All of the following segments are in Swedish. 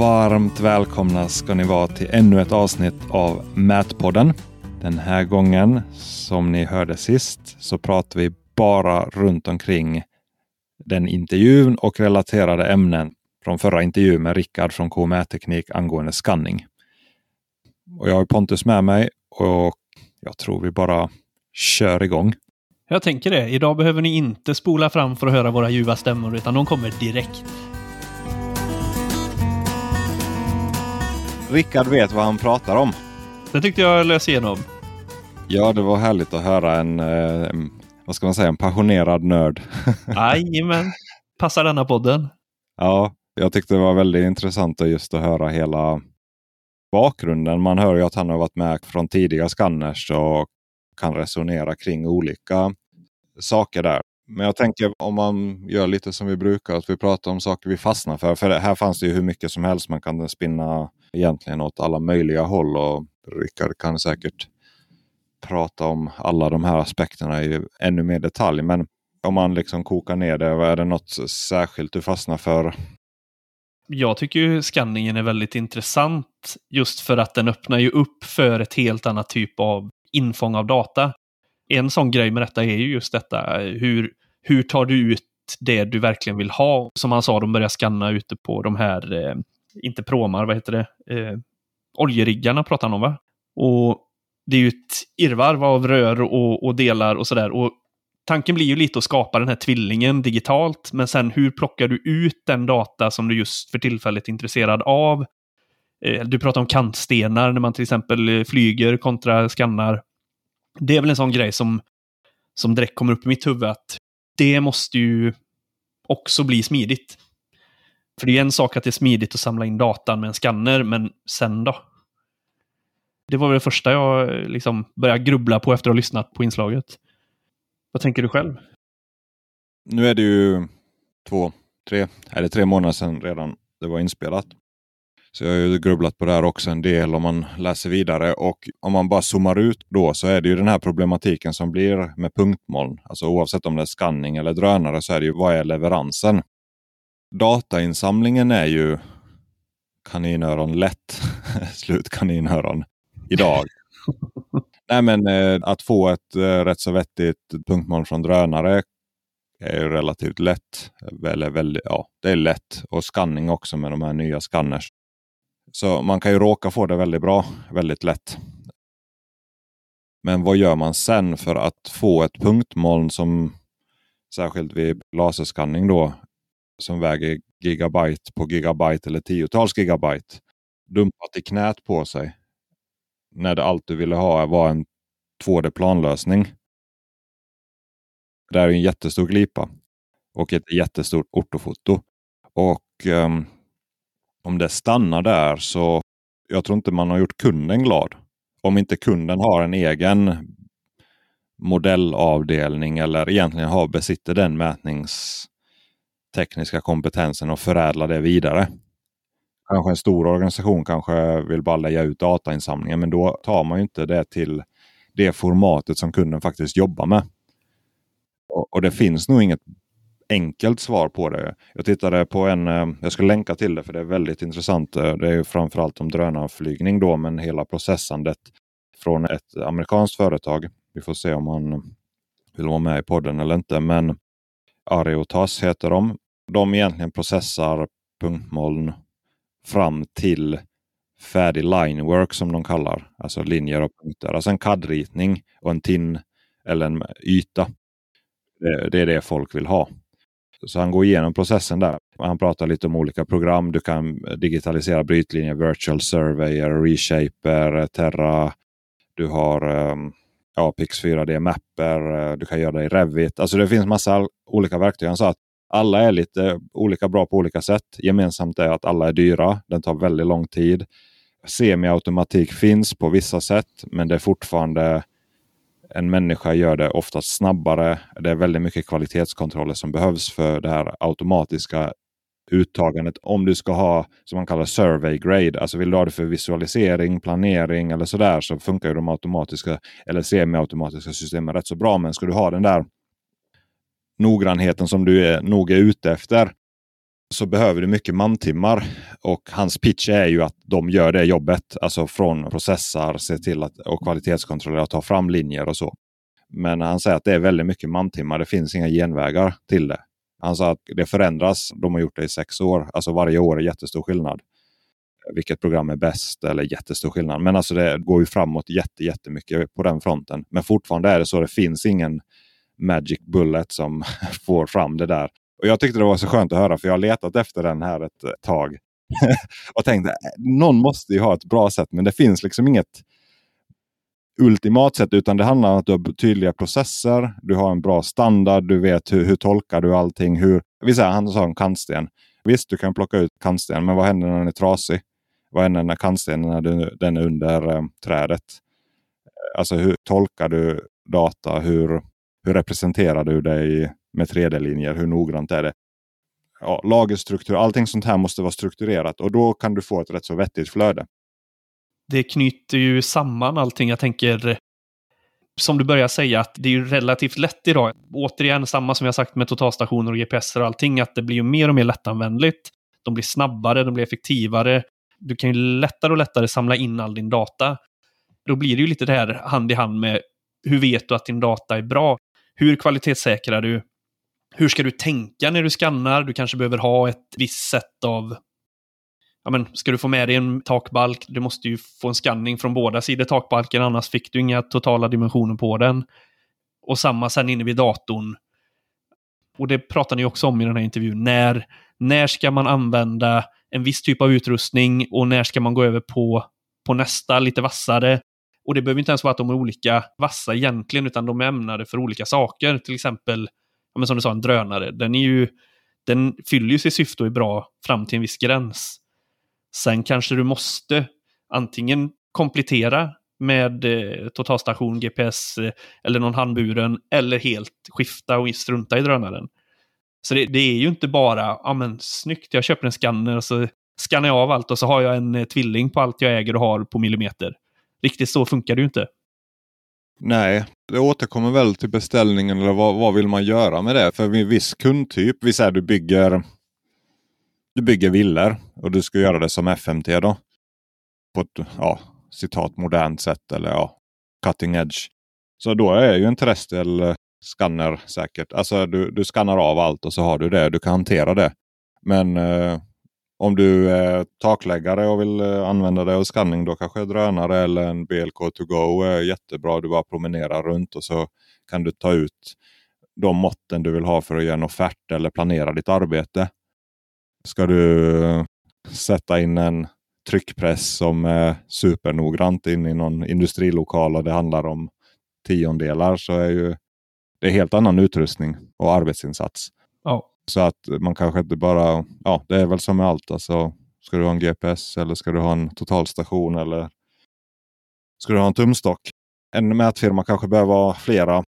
Varmt välkomna ska ni vara till ännu ett avsnitt av Mätpodden. Den här gången, som ni hörde sist, så pratar vi bara runt omkring den intervjun och relaterade ämnen från förra intervjun med Rickard från KMÄ-teknik angående scanning. Och jag har Pontus med mig och jag tror vi bara kör igång. Jag tänker det. Idag behöver ni inte spola fram för att höra våra ljuva stämmor, utan de kommer direkt. Rickard vet vad han pratar om. Det tyckte jag lös igenom. Ja, det var härligt att höra en, eh, vad ska man säga, en passionerad nörd. Jajamän. Passar denna podden? Ja, jag tyckte det var väldigt intressant just att höra hela bakgrunden. Man hör ju att han har varit med från tidiga scanners och kan resonera kring olika saker där. Men jag tänker om man gör lite som vi brukar, att vi pratar om saker vi fastnar för. För här fanns det ju hur mycket som helst man kan spinna egentligen åt alla möjliga håll. Och Rickard kan säkert prata om alla de här aspekterna i ännu mer detalj. Men om man liksom kokar ner det, är det något särskilt du fastnar för? Jag tycker ju skanningen är väldigt intressant just för att den öppnar ju upp för ett helt annat typ av infång av data. En sån grej med detta är ju just detta, hur, hur tar du ut det du verkligen vill ha? Som han sa, de börjar skanna ute på de här, eh, inte promar, vad heter det? Eh, oljeriggarna pratar han om va? Och det är ju ett irrvarv av rör och, och delar och sådär. Och tanken blir ju lite att skapa den här tvillingen digitalt, men sen hur plockar du ut den data som du just för tillfället är intresserad av? Eh, du pratar om kantstenar när man till exempel eh, flyger kontra skannar. Det är väl en sån grej som, som direkt kommer upp i mitt huvud att det måste ju också bli smidigt. För det är en sak att det är smidigt att samla in datan med en skanner, men sen då? Det var väl det första jag liksom började grubbla på efter att ha lyssnat på inslaget. Vad tänker du själv? Nu är det ju två, tre, eller tre månader sedan redan det var inspelat. Så jag har ju grubblat på det här också en del om man läser vidare. Och om man bara zoomar ut då så är det ju den här problematiken som blir med punktmoln. Alltså oavsett om det är skanning eller drönare så är det ju vad är leveransen? Datainsamlingen är ju kaninöron lätt. Slut kaninöron idag. Nej men eh, att få ett eh, rätt så vettigt punktmoln från drönare är relativt lätt. Eller väldigt, ja, det är lätt. Och skanning också med de här nya scanners. Så man kan ju råka få det väldigt bra, väldigt lätt. Men vad gör man sen för att få ett punktmoln som särskilt vid laserskanning då som väger gigabyte på gigabyte eller tiotals gigabyte dumpat i knät på sig. När det allt du ville ha var en 2D-planlösning. Det är en jättestor glipa och ett jättestort ortofoto. Och um, om det stannar där så jag tror inte man har gjort kunden glad. Om inte kunden har en egen modellavdelning eller egentligen har, besitter den mätnings tekniska kompetensen och förädla det vidare. Kanske en stor organisation kanske vill bara lägga ut datainsamlingen men då tar man ju inte det till det formatet som kunden faktiskt jobbar med. Och, och det finns nog inget enkelt svar på det. Jag tittade på en, eh, jag ska länka till det för det är väldigt intressant. Eh, det är framförallt om drönarflygning då, men hela processandet från ett amerikanskt företag. Vi får se om han vill vara med i podden eller inte. Men Ariotas heter de. De egentligen processar punktmoln fram till färdig linework som de kallar. Alltså linjer och punkter. Alltså en CAD-ritning och en TIN eller en yta. Det är det folk vill ha. Så han går igenom processen där. Han pratar lite om olika program. Du kan digitalisera brytlinjer, virtual surveyor, reshaper, Terra. Du har um, ja, Pix 4D mapper. Eh, du kan göra det i Revit. Alltså det finns massa olika verktyg. Han sa att alla är lite olika bra på olika sätt. Gemensamt är att alla är dyra. Den tar väldigt lång tid. Semiautomatik finns på vissa sätt, men det är fortfarande en människa gör det oftast snabbare. Det är väldigt mycket kvalitetskontroller som behövs för det här automatiska uttagandet. Om du ska ha som man kallar survey grade, alltså vill du ha det för visualisering, planering eller sådär så funkar ju de automatiska eller semiautomatiska systemen rätt så bra. Men ska du ha den där noggrannheten som du är nog är ute efter så behöver du mycket mantimmar. Och hans pitch är ju att de gör det jobbet. Alltså från processar, se till att och kvalitetskontrollera, ta fram linjer och så. Men han säger att det är väldigt mycket mantimmar. Det finns inga genvägar till det. Han sa att det förändras. De har gjort det i sex år. Alltså varje år är jättestor skillnad. Vilket program är bäst eller jättestor skillnad. Men alltså det går ju framåt jätte, jättemycket på den fronten. Men fortfarande är det så. Det finns ingen magic bullet som får fram det där. Och Jag tyckte det var så skönt att höra för jag har letat efter den här ett tag. och tänkte äh, någon måste ju ha ett bra sätt men det finns liksom inget ultimat sätt utan det handlar om att du har tydliga processer. Du har en bra standard. Du vet hur, hur tolkar du allting. Hur, vi säger, han sa en kantsten. Visst, du kan plocka ut kantsten, men vad händer när den är trasig? Vad händer när kantstenen när den är under eh, trädet? Alltså hur tolkar du data? Hur, hur representerar du dig med 3D-linjer? Hur noggrant är det? Ja, lagerstruktur, allting sånt här måste vara strukturerat och då kan du få ett rätt så vettigt flöde det knyter ju samman allting. Jag tänker, som du börjar säga, att det är ju relativt lätt idag. Återigen, samma som jag sagt med totalstationer och GPS och allting, att det blir ju mer och mer lättanvändligt. De blir snabbare, de blir effektivare. Du kan ju lättare och lättare samla in all din data. Då blir det ju lite det här hand i hand med hur vet du att din data är bra? Hur kvalitetssäkrar du? Hur ska du tänka när du skannar? Du kanske behöver ha ett visst sätt av ja, men, ska du få med dig en takbalk, du måste ju få en skanning från båda sidor takbalken, annars fick du inga totala dimensioner på den. Och samma sen inne vid datorn. Och det pratar ni också om i den här intervjun. När, när ska man använda en viss typ av utrustning och när ska man gå över på, på nästa, lite vassare? Och det behöver inte ens vara att de är olika vassa egentligen, utan de är ämnade för olika saker. Till exempel, ja, men som du sa, en drönare. Den, är ju, den fyller ju sitt syfte och är bra fram till en viss gräns. Sen kanske du måste antingen komplettera med eh, totalstation, GPS eh, eller någon handburen eller helt skifta och strunta i drönaren. Så det, det, är ju inte bara, ja men snyggt, jag köper en skanner och så skannar jag av allt och så har jag en eh, tvilling på allt jag äger och har på millimeter. Riktigt så funkar det ju inte. Nej, det återkommer väl till beställningen eller vad, vad vill man göra med det? För en viss kundtyp, vi säger du bygger du bygger villor och du ska göra det som FMT då. På ett ja, citat modernt sätt eller ja, cutting edge. Så då är ju en terrestrial eh, scanner säkert. Alltså du, du skannar av allt och så har du det. Du kan hantera det. Men eh, om du är takläggare och vill eh, använda det av scanning. då kanske drönare eller en BLK to go är jättebra. Du bara promenerar runt och så kan du ta ut de måtten du vill ha för att göra en offert eller planera ditt arbete. Ska du sätta in en tryckpress som är supernoggrant in i någon industrilokal och det handlar om tiondelar så är ju det är helt annan utrustning och arbetsinsats. Ja. Så att man kanske inte bara, ja det är väl som med allt. Alltså, ska du ha en GPS eller ska du ha en totalstation eller ska du ha en tumstock? En mätfirma kanske behöver ha flera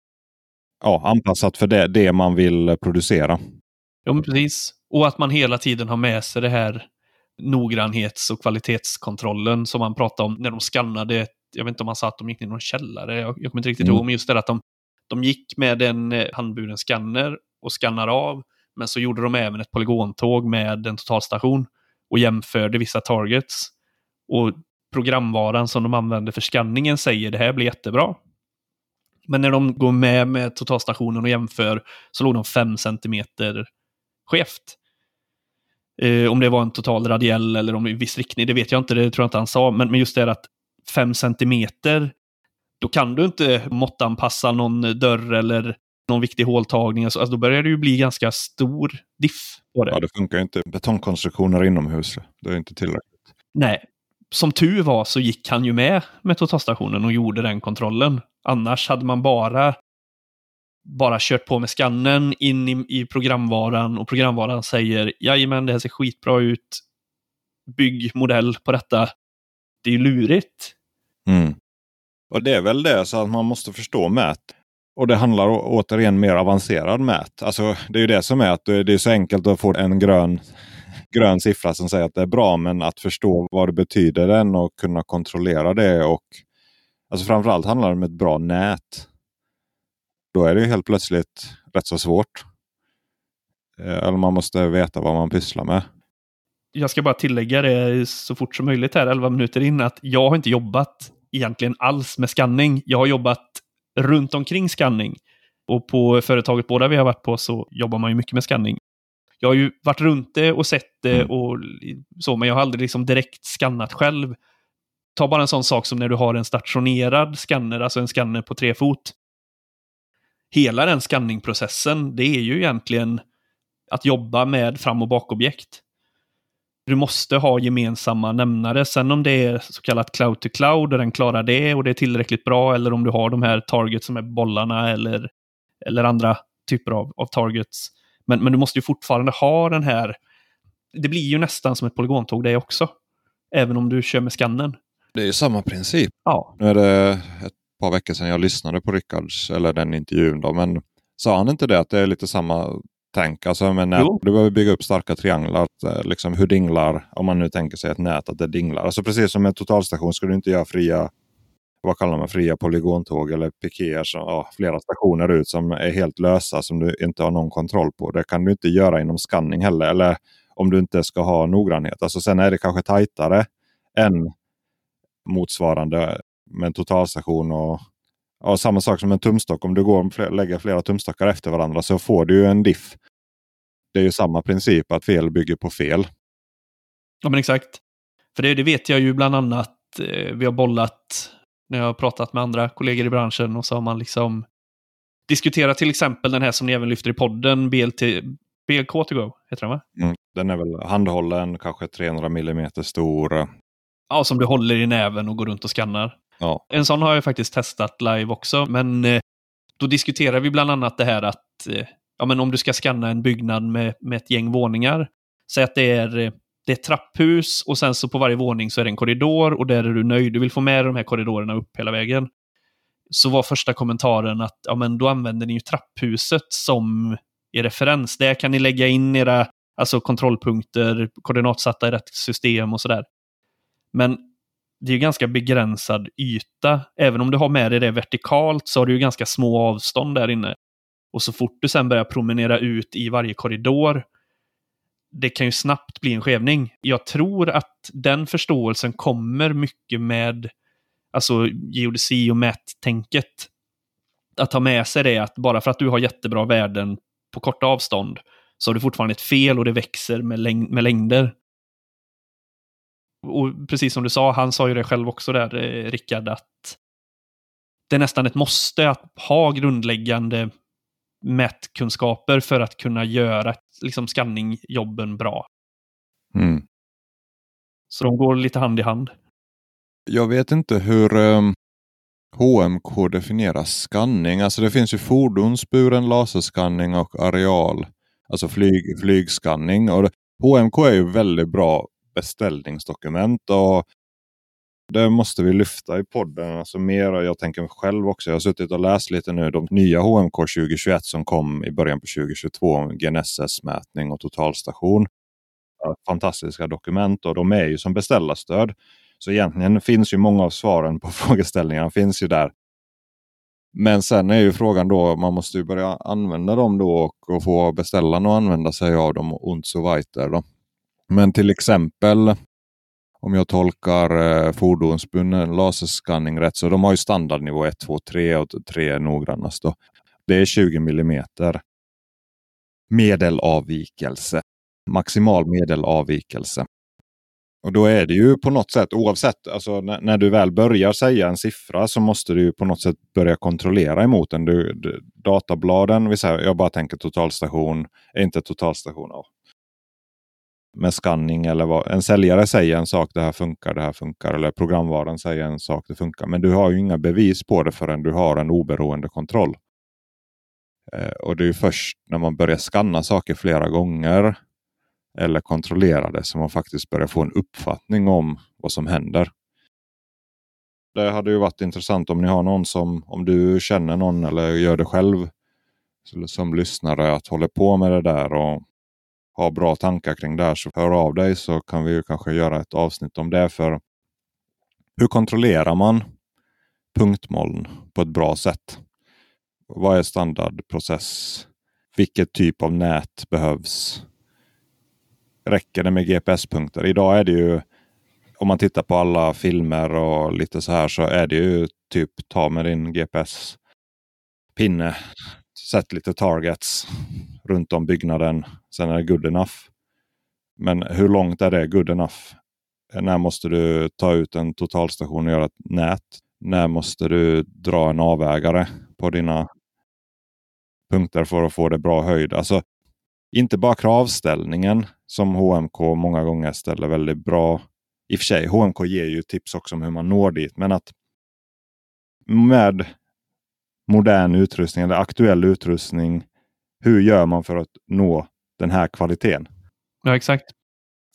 ja, anpassat för det, det man vill producera. Ja, precis. Och att man hela tiden har med sig det här noggrannhets och kvalitetskontrollen som man pratade om när de skannade. Jag vet inte om man sa att de gick ner i någon källare. Jag, jag kommer inte riktigt mm. ihåg, men just det att de, de gick med en eh, handburen skanner och skannar av. Men så gjorde de även ett polygontåg med en totalstation och jämförde vissa targets. Och programvaran som de använde för skanningen säger det här blir jättebra. Men när de går med med totalstationen och jämför så låg de 5 cm skevt. Eh, om det var en total radiell eller om i viss riktning, det vet jag inte, det tror jag inte han sa. Men, men just det att 5 centimeter, då kan du inte måttanpassa någon dörr eller någon viktig håltagning. Alltså, då börjar det ju bli ganska stor diff på det. Ja, det funkar inte. Betongkonstruktioner inomhus, det är inte tillräckligt. Nej. Som tur var så gick han ju med med totalstationen och gjorde den kontrollen. Annars hade man bara bara kört på med skannen in i, i programvaran och programvaran säger jajamän, det här ser skitbra ut. Bygg modell på detta. Det är ju lurigt. Mm. Och det är väl det så att man måste förstå mät. Och det handlar återigen mer avancerad mät. Alltså det är ju det som är att det är så enkelt att få en grön, grön siffra som säger att det är bra. Men att förstå vad det betyder den och kunna kontrollera det. och Alltså framförallt handlar det om ett bra nät. Då är det helt plötsligt rätt så svårt. Eh, eller man måste veta vad man pysslar med. Jag ska bara tillägga det så fort som möjligt här, 11 minuter in, att jag har inte jobbat egentligen alls med skanning. Jag har jobbat runt omkring skanning. Och på företaget båda vi har varit på så jobbar man ju mycket med skanning. Jag har ju varit runt det och sett det mm. och så, men jag har aldrig liksom direkt skannat själv. Ta bara en sån sak som när du har en stationerad skanner, alltså en skanner på tre fot. Hela den skanningprocessen, det är ju egentligen att jobba med fram och bakobjekt. Du måste ha gemensamma nämnare. Sen om det är så kallat cloud to cloud och den klarar det och det är tillräckligt bra eller om du har de här targets som är bollarna eller, eller andra typer av, av targets. Men, men du måste ju fortfarande ha den här... Det blir ju nästan som ett polygontåg det också. Även om du kör med skannen. Det är ju samma princip. Ja. Nu är det ett par veckor sedan jag lyssnade på Rickards, eller den intervjun då, men sa han inte det att det är lite samma tänk. Alltså med nät, du behöver bygga upp starka trianglar. Eh, liksom hur dinglar, om man nu tänker sig ett nät, att det dinglar. Alltså precis som med totalstation ska du inte göra fria vad kallar man fria polygontåg eller pikéer, som, ja, flera stationer ut som är helt lösa som du inte har någon kontroll på. Det kan du inte göra inom scanning heller. Eller om du inte ska ha noggrannhet. Alltså sen är det kanske tajtare än motsvarande med en totalstation och Ja, samma sak som en tumstock. Om du går och lägger flera tumstockar efter varandra så får du en diff. Det är ju samma princip att fel bygger på fel. Ja men exakt. För det, det vet jag ju bland annat. Eh, vi har bollat när jag har pratat med andra kollegor i branschen och så har man liksom diskuterat till exempel den här som ni även lyfter i podden, BLT, BLK to go, heter den va? Mm, den är väl handhållen, kanske 300 mm stor. Ja, som du håller i näven och går runt och skannar. Ja. En sån har jag faktiskt testat live också, men eh, då diskuterar vi bland annat det här att eh, ja, men om du ska skanna en byggnad med, med ett gäng våningar, säg att det är, eh, det är ett trapphus och sen så på varje våning så är det en korridor och där är du nöjd. Du vill få med de här korridorerna upp hela vägen. Så var första kommentaren att ja, men då använder ni ju trapphuset som er referens. Där kan ni lägga in era alltså kontrollpunkter, koordinatsatta i rätt system och sådär. Men det är ju ganska begränsad yta. Även om du har med dig det vertikalt så har du ju ganska små avstånd där inne. Och så fort du sen börjar promenera ut i varje korridor, det kan ju snabbt bli en skevning. Jag tror att den förståelsen kommer mycket med alltså geodesi och mättänket. Att ta med sig det att bara för att du har jättebra värden på korta avstånd så har du fortfarande ett fel och det växer med, läng med längder och precis som du sa, han sa ju det själv också där, eh, Rickard, att det är nästan ett måste att ha grundläggande mätkunskaper för att kunna göra liksom, skanningjobben bra. Mm. Så de går lite hand i hand. Jag vet inte hur um, HMK definierar skanning. Alltså det finns ju fordonsburen laserskanning och areal, alltså flyg, flygskanning. Och HMK är ju väldigt bra beställningsdokument. Och det måste vi lyfta i podden. Alltså mer, jag tänker själv också. Jag har suttit och läst lite nu de nya HMK 2021 som kom i början på 2022 om GNSS-mätning och totalstation. Fantastiska dokument och de är ju som beställarstöd. Så egentligen finns ju många av svaren på frågeställningarna finns ju där. Men sen är ju frågan då, man måste ju börja använda dem då och, och få beställarna att använda sig av dem och så vidare. Men till exempel om jag tolkar eh, fordonsbunden laserskanning rätt så de har ju standardnivå 1, 2, 3 och 3 är noggrannast. Då. Det är 20 millimeter medelavvikelse. Maximal medelavvikelse. Och då är det ju på något sätt oavsett, alltså när, när, du väl börjar säga en siffra så måste du på något sätt börja kontrollera emot den. Du, du, databladen, vill säga, jag bara tänker totalstation, är inte totalstation. Ja, med scanning eller vad. En säljare säger en sak, det här funkar, det här funkar. Eller programvaran säger en sak, det funkar. Men du har ju inga bevis på det förrän du har en oberoende kontroll. Eh, och det är först när man börjar scanna saker flera gånger eller kontrollera det som man faktiskt börjar få en uppfattning om vad som händer. Det hade ju varit intressant om ni har någon som, om du känner någon eller gör det själv som lyssnare, att hålla på med det där och har bra tankar kring det här så hör av dig så kan vi kanske göra ett avsnitt om det. För hur kontrollerar man punktmoln på ett bra sätt? Vad är standardprocess vilket typ av nät behövs. Räcker det med GPS-punkter? Idag är det ju om man tittar på alla filmer och lite så här så är det ju typ ta med din GPS-pinne. Sätt lite targets runt om byggnaden. Sen är det good enough. Men hur långt är det good enough? När måste du ta ut en totalstation och göra ett nät? När måste du dra en avvägare på dina punkter för att få det bra höjd? Alltså, inte bara kravställningen som HMK många gånger ställer väldigt bra. I och för sig, HMK ger ju tips också om hur man når dit. Men att med modern utrustning eller aktuell utrustning. Hur gör man för att nå den här kvaliteten? Ja, exakt.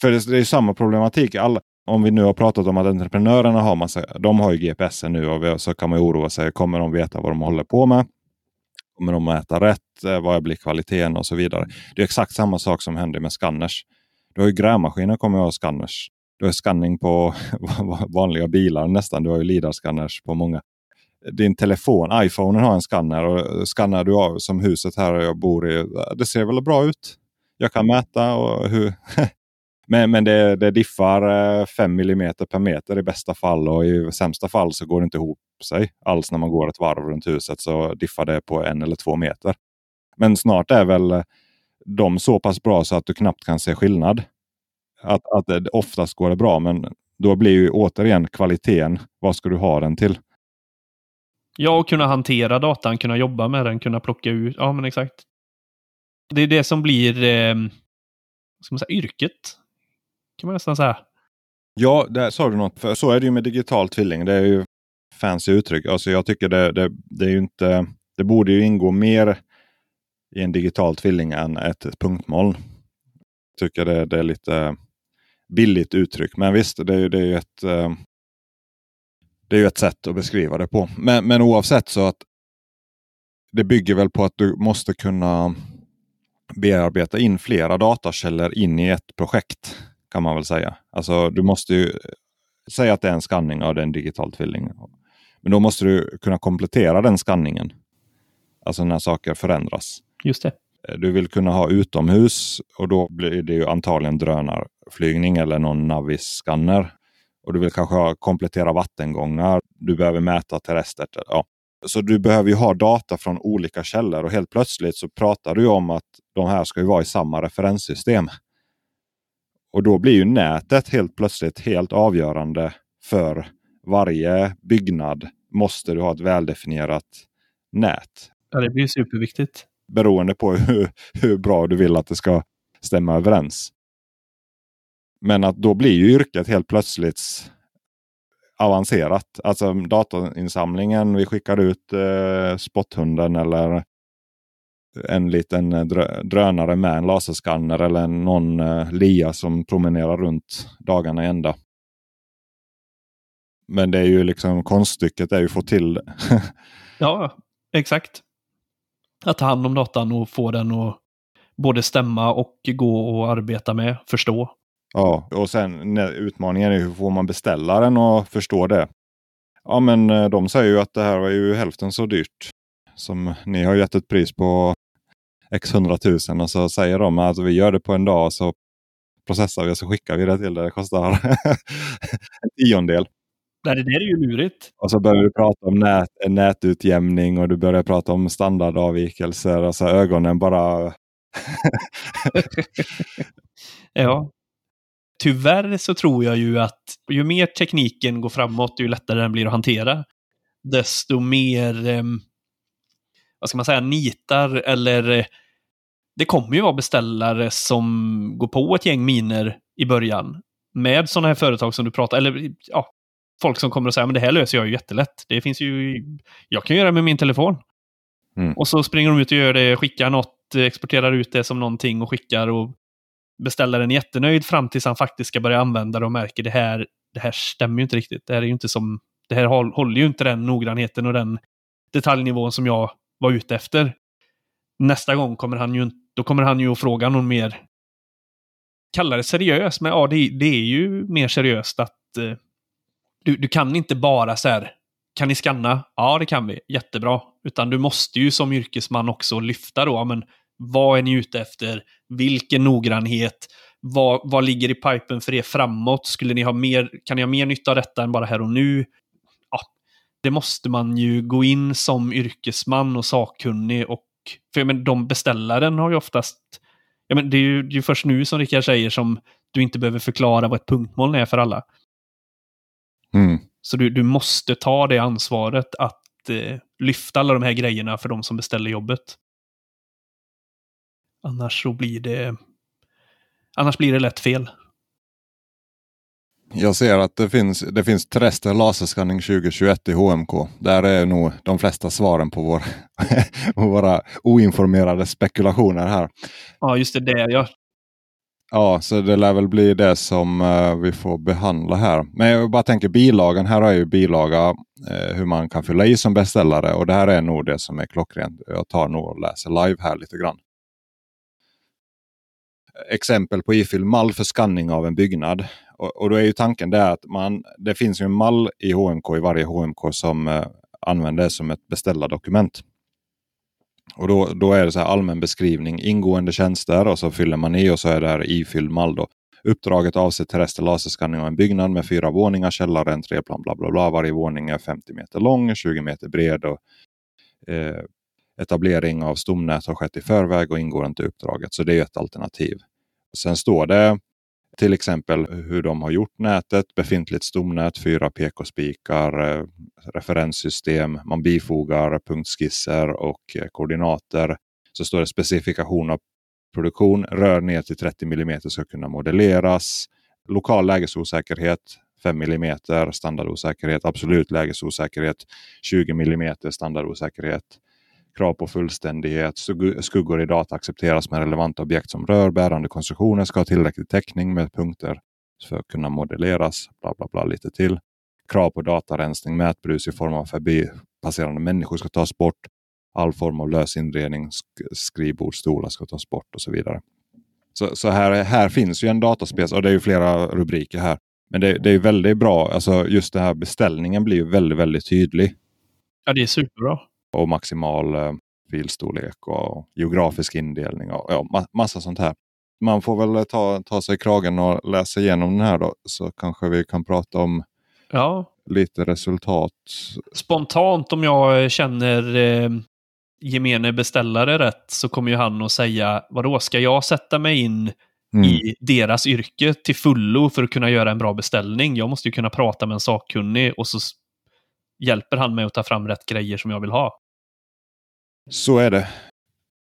För det, det är samma problematik. Alla, om vi nu har pratat om att entreprenörerna har massa, de har ju GPS nu och så kan man oroa sig. Kommer de veta vad de håller på med? Kommer de att äta rätt? Eh, vad blir kvaliteten och så vidare? Det är exakt samma sak som händer med scanners. Du har ju grävmaskiner kommer att ha scanners. Du har scanning på vanliga bilar nästan. Du har ju LIDAR-scanners på många. Din telefon, iPhonen har en scanner och skannar du av som huset här jag bor i. Det ser väl bra ut. Jag kan mäta och hur, Men, men det, det diffar eh, 5 mm per meter i bästa fall och i sämsta fall så går det inte ihop sig alls när man går ett varv runt huset. Så diffar det på en eller två meter. Men snart är väl eh, de så pass bra så att du knappt kan se skillnad. Att, att det, oftast går det bra men då blir ju återigen kvaliteten. Vad ska du ha den till? Ja, och kunna hantera datan, kunna jobba med den, kunna plocka ut. Ja, men exakt. Det är det som blir eh, ska man säga, yrket kan man nästan säga. Ja, där sa du något. För så är det ju med digital tvilling. Det är ju fancy uttryck. Alltså jag tycker det, det, det är ju inte... Det borde ju ingå mer i en digital tvilling än ett punktmoln. Jag tycker det, det är lite billigt uttryck. Men visst, det är, det är ju ett... Ehm, det är ju ett sätt att beskriva det på. Men, men oavsett så att det bygger väl på att du måste kunna bearbeta in flera datakällor in i ett projekt kan man väl säga. Alltså du måste ju säga att det är en skanning av en digital tvilling. Men då måste du kunna komplettera den skanningen. Alltså när saker förändras. Just det. Du vill kunna ha utomhus och då blir det ju antagligen drönarflygning eller någon Navis-skanner. Och du vill kanske komplettera vattengångar. Du behöver mäta terrestert. Ja. Så du behöver ju ha data från olika källor och helt plötsligt så pratar du om att de här ska ju vara i samma referenssystem. Och då blir ju nätet helt plötsligt helt avgörande för varje byggnad. Måste du ha ett väldefinierat nät. Ja, det blir superviktigt. Beroende på hur, hur bra du vill att det ska stämma överens. Men att då blir ju yrket helt plötsligt avancerat. Alltså datainsamlingen, vi skickar ut eh, spotthunden eller en liten eh, drönare med en laserskanner eller någon eh, LIA som promenerar runt dagarna ända. Men det är ju liksom konststycket är ju att få till Ja, exakt. Att ta hand om datan och få den att både stämma och gå och arbeta med, förstå. Ja, och sen utmaningen är hur får man beställaren att förstå det? Ja, men eh, de säger ju att det här var ju hälften så dyrt som ni har gett ett pris på x hundratusen och så säger de att vi gör det på en dag så processar vi och så skickar vi det till det. Det kostar en tiondel. Nej, det där är ju lurigt. Och så börjar du prata om nät, nätutjämning och du börjar prata om standardavvikelser och så ögonen bara... ja. Tyvärr så tror jag ju att ju mer tekniken går framåt, ju lättare den blir att hantera. Desto mer, eh, vad ska man säga, nitar eller det kommer ju vara beställare som går på ett gäng miner i början med sådana här företag som du pratar, eller ja, folk som kommer och säger men det här löser jag ju jättelätt. Det finns ju, jag kan göra det med min telefon. Mm. Och så springer de ut och gör det, skickar något, exporterar ut det som någonting och skickar och beställaren är jättenöjd fram tills han faktiskt ska börja använda det och märker det här, det här stämmer ju inte riktigt. Det här är ju inte som, det här håller ju inte den noggrannheten och den detaljnivån som jag var ute efter. Nästa gång kommer han ju då kommer han ju att fråga någon mer, kalla det seriös, men ja, det, det är ju mer seriöst att eh, du, du kan inte bara så här, kan ni skanna? Ja, det kan vi. Jättebra. Utan du måste ju som yrkesman också lyfta då, men vad är ni ute efter? Vilken noggrannhet? Vad, vad ligger i pipen för er framåt? Skulle ni ha mer, kan ni ha mer nytta av detta än bara här och nu? Ja, det måste man ju gå in som yrkesman och sakkunnig och för men, de beställaren har ju oftast ja, men det är ju det är först nu som Rickard säger som du inte behöver förklara vad ett punktmål är för alla. Mm. Så du, du måste ta det ansvaret att eh, lyfta alla de här grejerna för de som beställer jobbet. Annars så blir det Annars blir det lätt fel. Jag ser att det finns, det finns Terrester laserskanning 2021 i HMK. Där är nog de flesta svaren på, vår, på våra oinformerade spekulationer här. Ja, just det. det ja. Ja, så det lär väl bli det som uh, vi får behandla här. Men jag bara tänker bilagan. Här jag ju bilaga uh, hur man kan fylla i som beställare. Och det här är nog det som är klockrent. Jag tar nog och läser live här lite grann exempel på ifylld mall för skanning av en byggnad. Och, och, då är ju tanken det att man, det finns en mall i HMK i varje HMK som eh, använder som ett beställardokument. Och då, då är det så här allmän beskrivning, ingående tjänster och så fyller man i och så är det här ifylld mall. Då. Uppdraget avser terrester laserskanning av en byggnad med fyra våningar, källare, entréplan, bla bla bla. Varje våning är 50 meter lång, 20 meter bred och eh, etablering av stomnät har skett i förväg och ingår inte i uppdraget. Så det är ett alternativ. Sen står det till exempel hur de har gjort nätet, befintligt stomnät, fyra PK-spikar, eh, referenssystem. Man bifogar punktskisser och eh, koordinater. Så står det specifikation av produktion, rör ner till 30 mm ska kunna modelleras. Lokal lägesosäkerhet 5 mm standardosäkerhet, absolut lägesosäkerhet 20 mm standardosäkerhet krav på fullständighet, skuggor i data accepteras med relevanta objekt som rör, bärande konstruktioner ska ha tillräcklig täckning med punkter för att kunna modelleras, bla bla bla lite till. Krav på datarensning, mätbrus i form av förbipasserande människor ska tas bort. All form av lös inredning, skrivbord, stolar ska tas bort och så vidare. Så, så här, här finns ju en dataspec och det är ju flera rubriker här. Men det, det är väldigt bra, alltså just den här beställningen blir ju väldigt, väldigt tydlig. Ja, det är superbra och maximal eh, filstorlek och geografisk indelning och ja, ma massa sånt här. Man får väl ta, ta sig i kragen och läsa igenom den här då så kanske vi kan prata om ja. lite resultat. Spontant om jag känner eh, gemene beställare rätt så kommer ju han att säga vadå, ska jag sätta mig in mm. i deras yrke till fullo för att kunna göra en bra beställning? Jag måste ju kunna prata med en sakkunnig och så hjälper han mig att ta fram rätt grejer som jag vill ha. Så är det.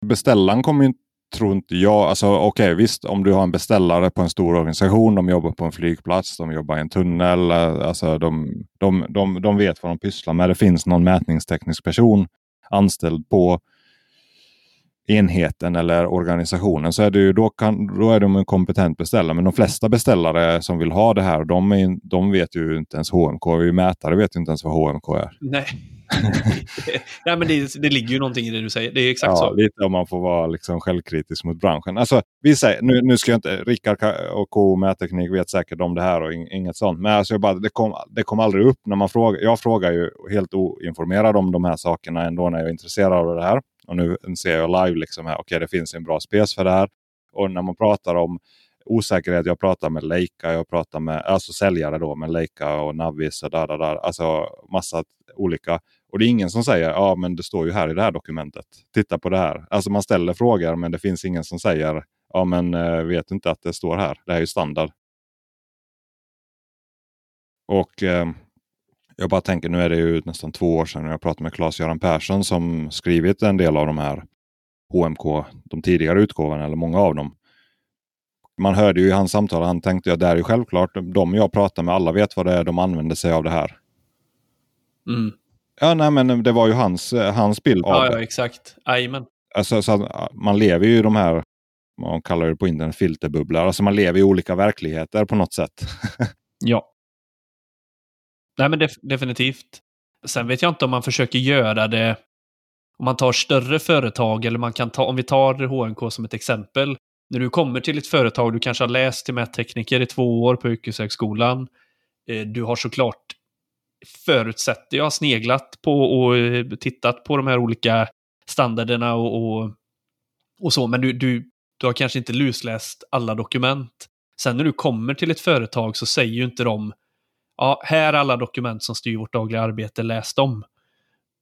Beställaren kommer ju tror inte jag, alltså okej okay, visst om du har en beställare på en stor organisation, de jobbar på en flygplats, de jobbar i en tunnel, eh, alltså de, de, de, de vet vad de pysslar med. Det finns någon mätningsteknisk person anställd på enheten eller organisationen så är det ju, då, kan, då är de en kompetent beställare. Men de flesta beställare som vill ha det här, de, är, de vet ju inte ens HMK. Vi mätare vet ju inte ens vad HMK är. Nej, Nej men det, det ligger ju någonting i det du säger. Det är exakt ja, så. Lite om man får vara liksom självkritisk mot branschen. Alltså, vi säger, nu, nu ska jag inte, Rickard och K Mätteknik vet säkert om det här och inget sånt. Men alltså, jag bara, det, kom, det kom aldrig upp när man frågar. Jag frågar ju helt oinformerad om de här sakerna ändå när jag är intresserad av det här. Och nu ser jag live liksom här, okej okay, det finns en bra spes för det här. Och när man pratar om osäkerhet, jag pratar med Leica, jag pratar med alltså säljare då med Leica och Navis och där, där, där. Alltså massa olika. Och det är ingen som säger ja men det står ju här i det här dokumentet. Titta på det här. Alltså man ställer frågor men det finns ingen som säger ja men eh, vet inte att det står här. Det här är ju standard. Och eh, jag bara tänker, nu är det ju nästan två år sedan jag pratade med Claes-Göran Persson som skrivit en del av de här HMK, de tidigare utgåvorna, eller många av dem. Man hörde ju i hans samtal, han tänkte jag det är ju självklart, de jag pratar med, alla vet vad det är de använder sig av det här. Mm. Ja, nej men det var ju hans, hans bild ja, av det. Ja, exakt. Jajamän. Alltså, så man lever ju i de här, man kallar det på internet filterbubblor. Alltså man lever i olika verkligheter på något sätt. ja. Nej, men def definitivt. Sen vet jag inte om man försöker göra det om man tar större företag eller man kan ta, om vi tar HNK som ett exempel. När du kommer till ett företag, du kanske har läst till mättekniker i två år på yrkeshögskolan. Eh, du har såklart, förutsätter jag, sneglat på och eh, tittat på de här olika standarderna och, och och så, men du, du, du har kanske inte lusläst alla dokument. Sen när du kommer till ett företag så säger ju inte de ja, här är alla dokument som styr vårt dagliga arbete, läs dem.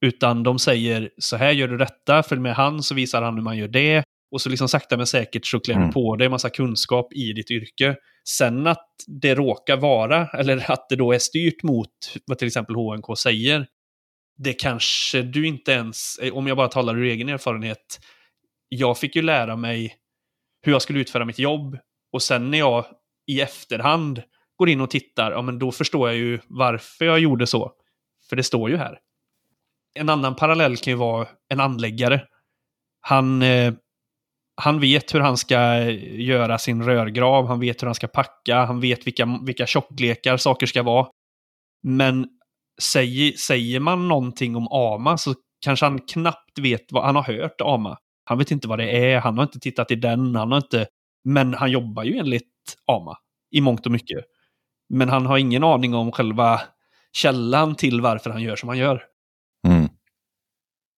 Utan de säger så här gör du detta, följ med han så visar han hur man gör det. Och så liksom sakta men säkert så klär mm. du på dig en massa kunskap i ditt yrke. Sen att det råkar vara, eller att det då är styrt mot vad till exempel HNK säger, det kanske du inte ens, om jag bara talar ur egen erfarenhet, jag fick ju lära mig hur jag skulle utföra mitt jobb och sen när jag i efterhand går in och tittar, ja men då förstår jag ju varför jag gjorde så. För det står ju här. En annan parallell kan ju vara en anläggare. Han, eh, han vet hur han ska göra sin rörgrav, han vet hur han ska packa, han vet vilka, vilka tjocklekar saker ska vara. Men säger, säger man någonting om AMA så kanske han knappt vet vad han har hört AMA. Han vet inte vad det är, han har inte tittat i den, han har inte... Men han jobbar ju enligt AMA i mångt och mycket. Men han har ingen aning om själva källan till varför han gör som han gör. Mm.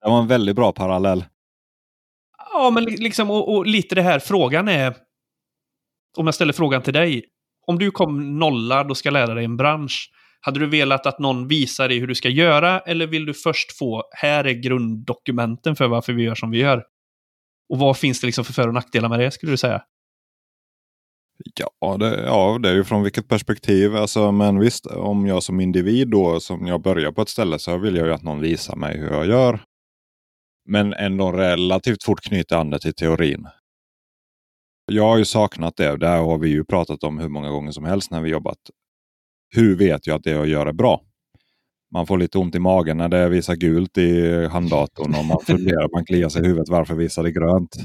Det var en väldigt bra parallell. Ja, men liksom, och, och, lite det här, frågan är... Om jag ställer frågan till dig. Om du kom nollad och ska lära dig en bransch. Hade du velat att någon visar dig hur du ska göra eller vill du först få, här är grunddokumenten för varför vi gör som vi gör? Och vad finns det liksom för för och nackdelar med det skulle du säga? Ja det, ja, det är ju från vilket perspektiv. Alltså, men visst, om jag som individ då, som jag börjar på ett ställe så vill jag ju att någon visar mig hur jag gör. Men ändå relativt fort knyta an det till teorin. Jag har ju saknat det. Det här har vi ju pratat om hur många gånger som helst när vi jobbat. Hur vet jag att det jag gör är bra? Man får lite ont i magen när det visar gult i handdatorn och man funderar, man kliar sig i huvudet. Varför visar det grönt?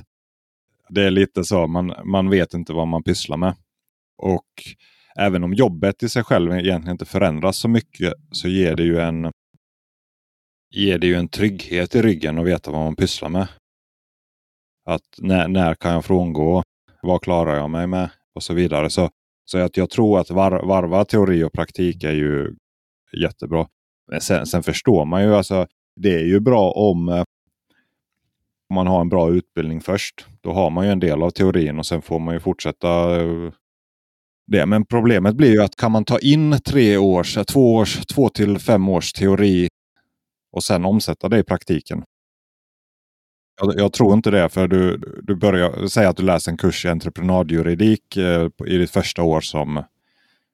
Det är lite så, man, man vet inte vad man pysslar med. Och även om jobbet i sig själv egentligen inte förändras så mycket så ger det ju en, ger det ju en trygghet i ryggen att veta vad man pysslar med. Att när, när kan jag frångå? Vad klarar jag mig med? Och så vidare. Så, så att jag tror att var, varva teori och praktik är ju jättebra. Men sen, sen förstår man ju, alltså, det är ju bra om eh, om man har en bra utbildning först. Då har man ju en del av teorin och sen får man ju fortsätta eh, det. Men problemet blir ju att kan man ta in tre års, två, års, två till fem års teori och sen omsätta det i praktiken. Jag, jag tror inte det, för du, du börjar säga att du läser en kurs i entreprenadjuridik eh, i ditt första år som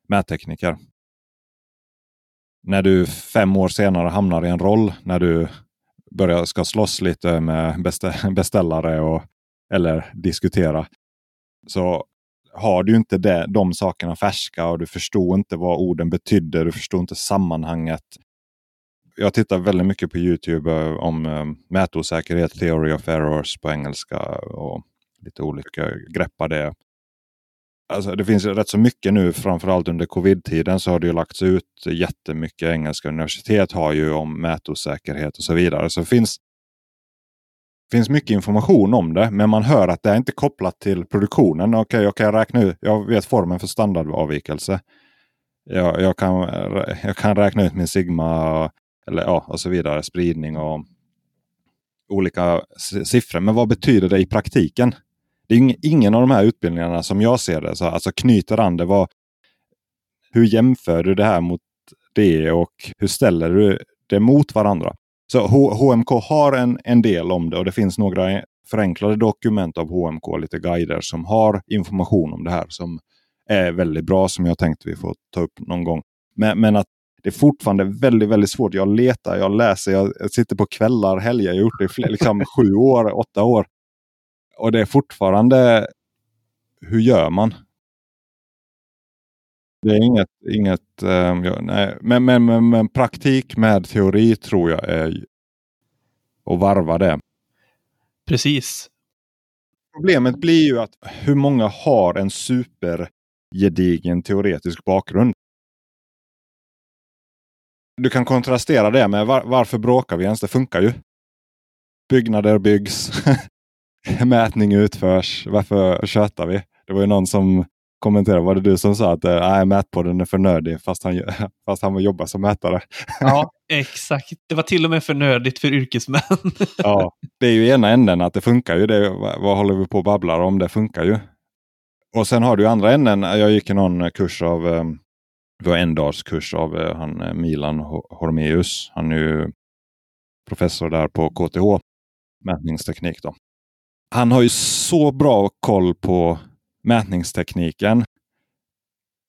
mättekniker. När du fem år senare hamnar i en roll, när du börjar ska slåss lite med beställare och, eller diskutera. Så har du inte det, de sakerna färska och du förstår inte vad orden betydde. Du förstår inte sammanhanget. Jag tittar väldigt mycket på Youtube eh, om eh, mätosäkerhet, theory of errors på engelska och lite olika greppar det. Alltså, det finns rätt så mycket nu, framförallt under covid-tiden så har det ju lagts ut jättemycket. Engelska universitet har ju om mätosäkerhet och så vidare. Så det finns, finns mycket information om det, men man hör att det är inte kopplat till produktionen. Okej, okay, jag kan räkna ut, jag vet formen för standardavvikelse. Jag, jag, kan, jag kan räkna ut min sigma eller, ja, och så vidare, spridning och olika siffror. Men vad betyder det i praktiken? Det är ingen av de här utbildningarna som jag ser det, så, alltså knyter an det. Vad, hur jämför du det här mot det och hur ställer du det mot varandra? Så HMK har en, en del om det och det finns några förenklade dokument av HMK, lite guider som har information om det här som är väldigt bra som jag tänkte vi får ta upp någon gång. Men, men att det är fortfarande väldigt, väldigt svårt. Jag letar, jag läser, jag sitter på kvällar, helger. Jag har gjort det i fler, liksom, sju år, åtta år. Och det är fortfarande, hur gör man? Det är inget, inget uh, nej. Men, men, men, men, praktik med teori tror jag är att varva det. Precis. Problemet blir ju att hur många har en supergedigen teoretisk bakgrund? Du kan kontrastera det med var, varför bråkar vi ens? Det funkar ju. Byggnader byggs. mätning utförs. Varför tjötar vi? Det var ju någon som kommenterade, var det du som sa att äh, mätpodden är för nördig fast han, fast han jobbar som mätare? Ja, Exakt. Det var till och med för nödigt för yrkesmän. ja, det är ju ena änden att det funkar ju. Det, vad håller vi på och babblar om? Det funkar ju. Och sen har du andra änden. Jag gick i någon kurs av, ehm, det var en dags kurs av eh, han eh, Milan Hormeus. Han är ju professor där på KTH, mätningsteknik. Då. Han har ju så bra koll på mätningstekniken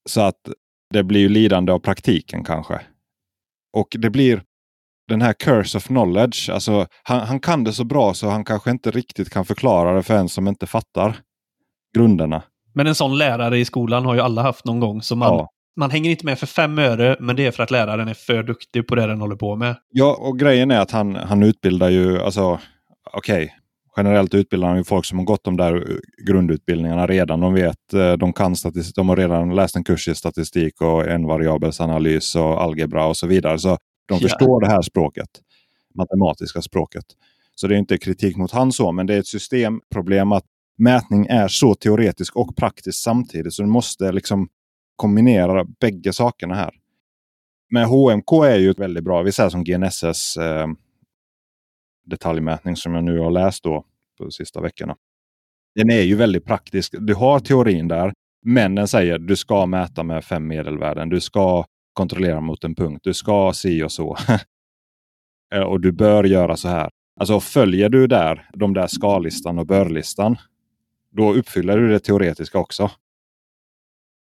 så att det blir ju lidande av praktiken kanske. Och det blir den här curse of knowledge. Alltså, han, han kan det så bra så han kanske inte riktigt kan förklara det för en som inte fattar grunderna. Men en sån lärare i skolan har ju alla haft någon gång. Så man, ja. Man hänger inte med för fem öre, men det är för att läraren är för duktig på det den håller på med. Ja, och grejen är att han, han utbildar ju, alltså okej, okay, generellt utbildar han ju folk som har gått de där grundutbildningarna redan. De vet, eh, de kan statistik, de har redan läst en kurs i statistik och en variabelsanalys och algebra och så vidare. Så de ja. förstår det här språket, matematiska språket. Så det är inte kritik mot han så, men det är ett systemproblem att mätning är så teoretisk och praktisk samtidigt. Så du måste liksom kombinera bägge sakerna här. Men HMK är ju väldigt bra. Vi säger som GNSS eh, detaljmätning som jag nu har läst då på de sista veckorna. Den är ju väldigt praktisk. Du har teorin där, men den säger att du ska mäta med fem medelvärden. Du ska kontrollera mot en punkt. Du ska si och så. Eh, och du bör göra så här. Alltså följer du där de där skallistan och börlistan, då uppfyller du det teoretiska också.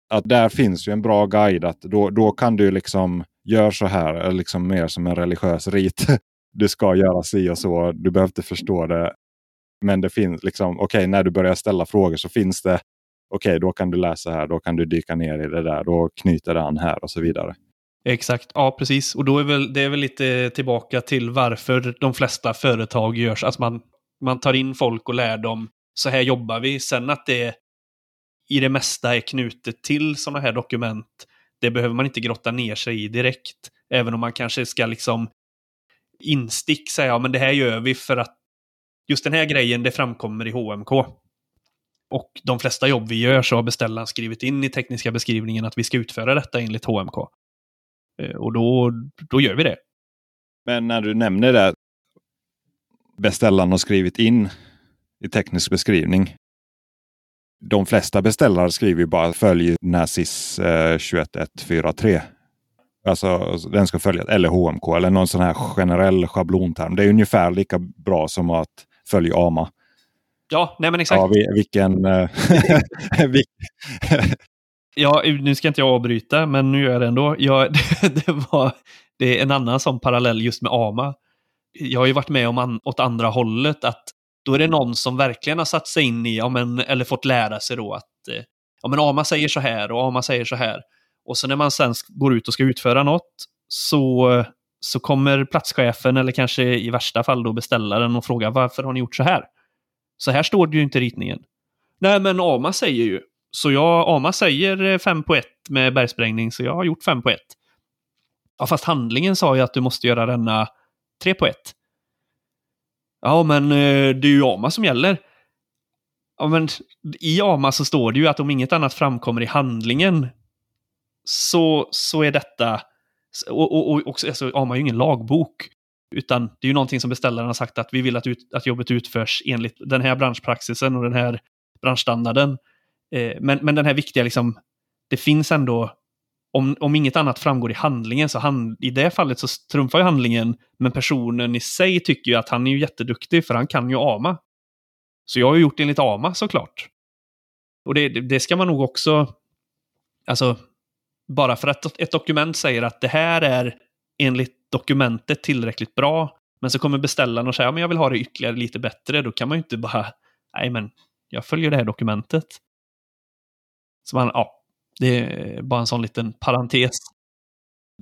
Att där finns ju en bra guide. att Då, då kan du liksom göra så här, liksom mer som en religiös rit. Du ska göra si och så. Du behöver inte förstå det. Men det finns liksom, okej, okay, när du börjar ställa frågor så finns det, okej, okay, då kan du läsa här, då kan du dyka ner i det där, då knyter det an här och så vidare. Exakt, ja precis. Och då är väl, det är väl lite tillbaka till varför de flesta företag görs. Alltså man, man tar in folk och lär dem, så här jobbar vi. Sen att det i det mesta är knutet till sådana här dokument, det behöver man inte grotta ner sig i direkt. Även om man kanske ska liksom instick säga, ja men det här gör vi för att just den här grejen, det framkommer i HMK. Och de flesta jobb vi gör så har beställaren skrivit in i tekniska beskrivningen att vi ska utföra detta enligt HMK. Eh, och då, då gör vi det. Men när du nämner det, beställaren har skrivit in i teknisk beskrivning. De flesta beställare skriver bara följ NASIS eh, 21143. Alltså den ska följa, eller HMK eller någon sån här generell schablonterm. Det är ungefär lika bra som att följa AMA. Ja, nej men exakt. Ja, vilken... Eh, ja, nu ska inte jag avbryta, men nu gör jag det ändå. Ja, det, var, det är en annan sån parallell just med AMA. Jag har ju varit med om an, åt andra hållet, att då är det någon som verkligen har satt sig in i, ja, men, eller fått lära sig då att eh, ja, men AMA säger så här och AMA säger så här. Och så när man sen går ut och ska utföra något så, så kommer platschefen eller kanske i värsta fall då beställaren och frågar varför har ni gjort så här? Så här står det ju inte i ritningen. Nej, men AMA säger ju. Så jag, AMA säger eh, 5 på 1 med bergsprängning, så jag har gjort 5 på 1. Ja, fast handlingen sa ju att du måste göra denna 3 på 1. Ja, men eh, det är ju AMA som gäller. Ja, men i AMA så står det ju att om inget annat framkommer i handlingen så, så är detta... Och, och, och också, alltså, AMA är ju ingen lagbok. Utan det är ju någonting som beställaren har sagt att vi vill att, ut, att jobbet utförs enligt den här branschpraxisen och den här branschstandarden. Eh, men, men den här viktiga, liksom, det finns ändå, om, om inget annat framgår i handlingen, så hand, i det fallet så trumfar ju handlingen, men personen i sig tycker ju att han är ju jätteduktig, för han kan ju AMA. Så jag har ju gjort enligt AMA såklart. Och det, det ska man nog också, alltså bara för att ett dokument säger att det här är enligt dokumentet tillräckligt bra, men så kommer beställaren och säger att jag vill ha det ytterligare lite bättre, då kan man ju inte bara, nej men jag följer det här dokumentet. Så man, ja, det är bara en sån liten parentes.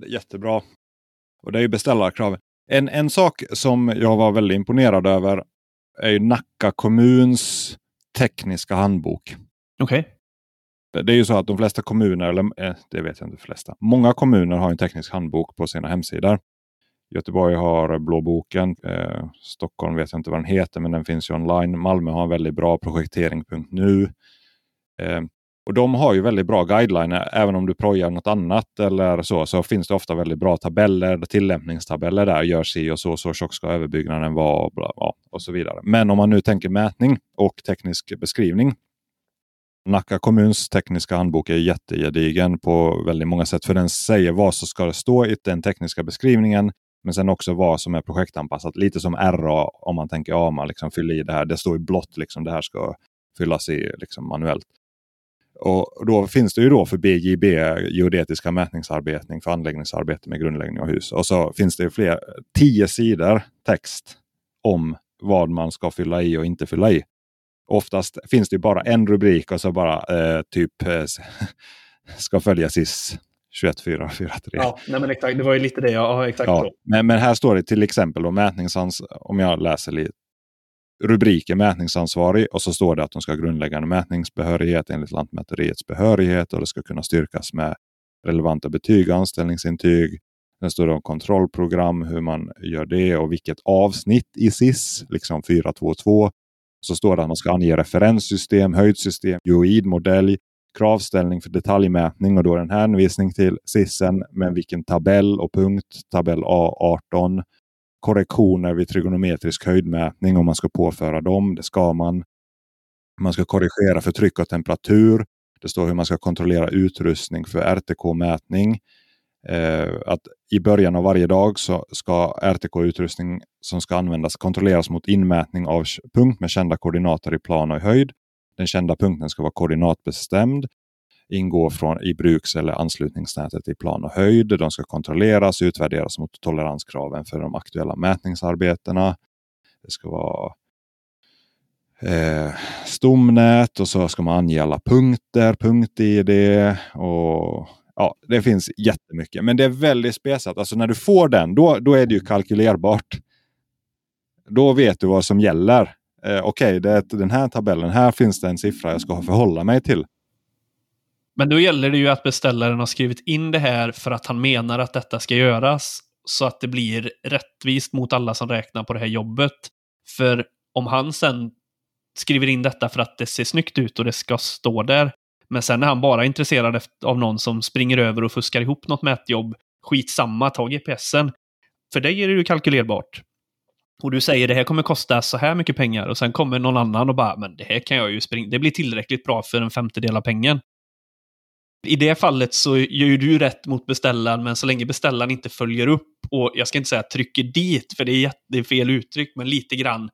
Jättebra. Och det är ju beställarkraven. En, en sak som jag var väldigt imponerad över är ju Nacka kommuns tekniska handbok. Okej. Okay. Det är ju så att de flesta kommuner, eller eh, det vet jag inte, flesta. Många kommuner har en teknisk handbok på sina hemsidor. Göteborg har Blå boken. Eh, Stockholm vet jag inte vad den heter, men den finns ju online. Malmö har en väldigt bra projektering.nu. Eh, och de har ju väldigt bra guideliner. Även om du projar något annat eller så, så finns det ofta väldigt bra tabeller, tillämpningstabeller där. Gör si och så, så tjock ska överbyggnaden vara bla, bla, och så vidare. Men om man nu tänker mätning och teknisk beskrivning. Nacka kommuns tekniska handbok är jättegedigen på väldigt många sätt. För den säger vad som ska stå i den tekniska beskrivningen. Men sen också vad som är projektanpassat. Lite som RA om man tänker AMA. Liksom, fyller i det här. Det står i blått. Liksom, det här ska fyllas i liksom, manuellt. Och då finns det ju då för BJB, geodetiska mätningsarbeten för anläggningsarbete med grundläggning av hus. Och så finns det fler, tio sidor text om vad man ska fylla i och inte fylla i. Oftast finns det bara en rubrik och så bara eh, typ eh, ska följa SIS 21443. Ja, nej men exakt. Det var ju lite det. Ja, exakt ja, men, men, här står det till exempel då mätningsans om jag läser lite rubriken mätningsansvarig och så står det att de ska ha grundläggande mätningsbehörighet enligt Lantmäteriets behörighet och det ska kunna styrkas med relevanta betyg och anställningsintyg. Sen står det om kontrollprogram, hur man gör det och vilket avsnitt i SIS, liksom 422. Så står det att man ska ange referenssystem, höjdsystem, UID-modell, kravställning för detaljmätning och då är det en hänvisning till SISen med vilken tabell och punkt, tabell A18 korrektioner vid trigonometrisk höjdmätning om man ska påföra dem. Det ska man. Man ska korrigera för tryck och temperatur. Det står hur man ska kontrollera utrustning för RTK-mätning. Eh, att I början av varje dag så ska RTK-utrustning som ska användas kontrolleras mot inmätning av punkt med kända koordinater i plan och höjd. Den kända punkten ska vara koordinatbestämd ingå från, i bruks eller anslutningsnätet i plan och höjd. De ska kontrolleras och utvärderas mot toleranskraven för de aktuella mätningsarbetena. Det ska vara eh, stomnät och så ska man ange alla punkter, punkt-id och ja, det finns jättemycket. Men det är väldigt spesat. Alltså när du får den, då, då är det ju kalkylerbart. Då vet du vad som gäller. Eh, Okej, okay, den här tabellen, här finns det en siffra jag ska förhålla mig till. Men då gäller det ju att beställaren har skrivit in det här för att han menar att detta ska göras. Så att det blir rättvist mot alla som räknar på det här jobbet. För om han sen skriver in detta för att det ser snyggt ut och det ska stå där. Men sen är han bara intresserad av någon som springer över och fuskar ihop något mätjobb. Skitsamma, ta GPSen. För dig är det ju kalkylerbart. Och du säger det här kommer kosta så här mycket pengar och sen kommer någon annan och bara men det här kan jag ju springa. Det blir tillräckligt bra för en femtedel av pengen. I det fallet så gör ju du rätt mot beställaren, men så länge beställaren inte följer upp och jag ska inte säga trycker dit, för det är, det är fel uttryck, men lite grann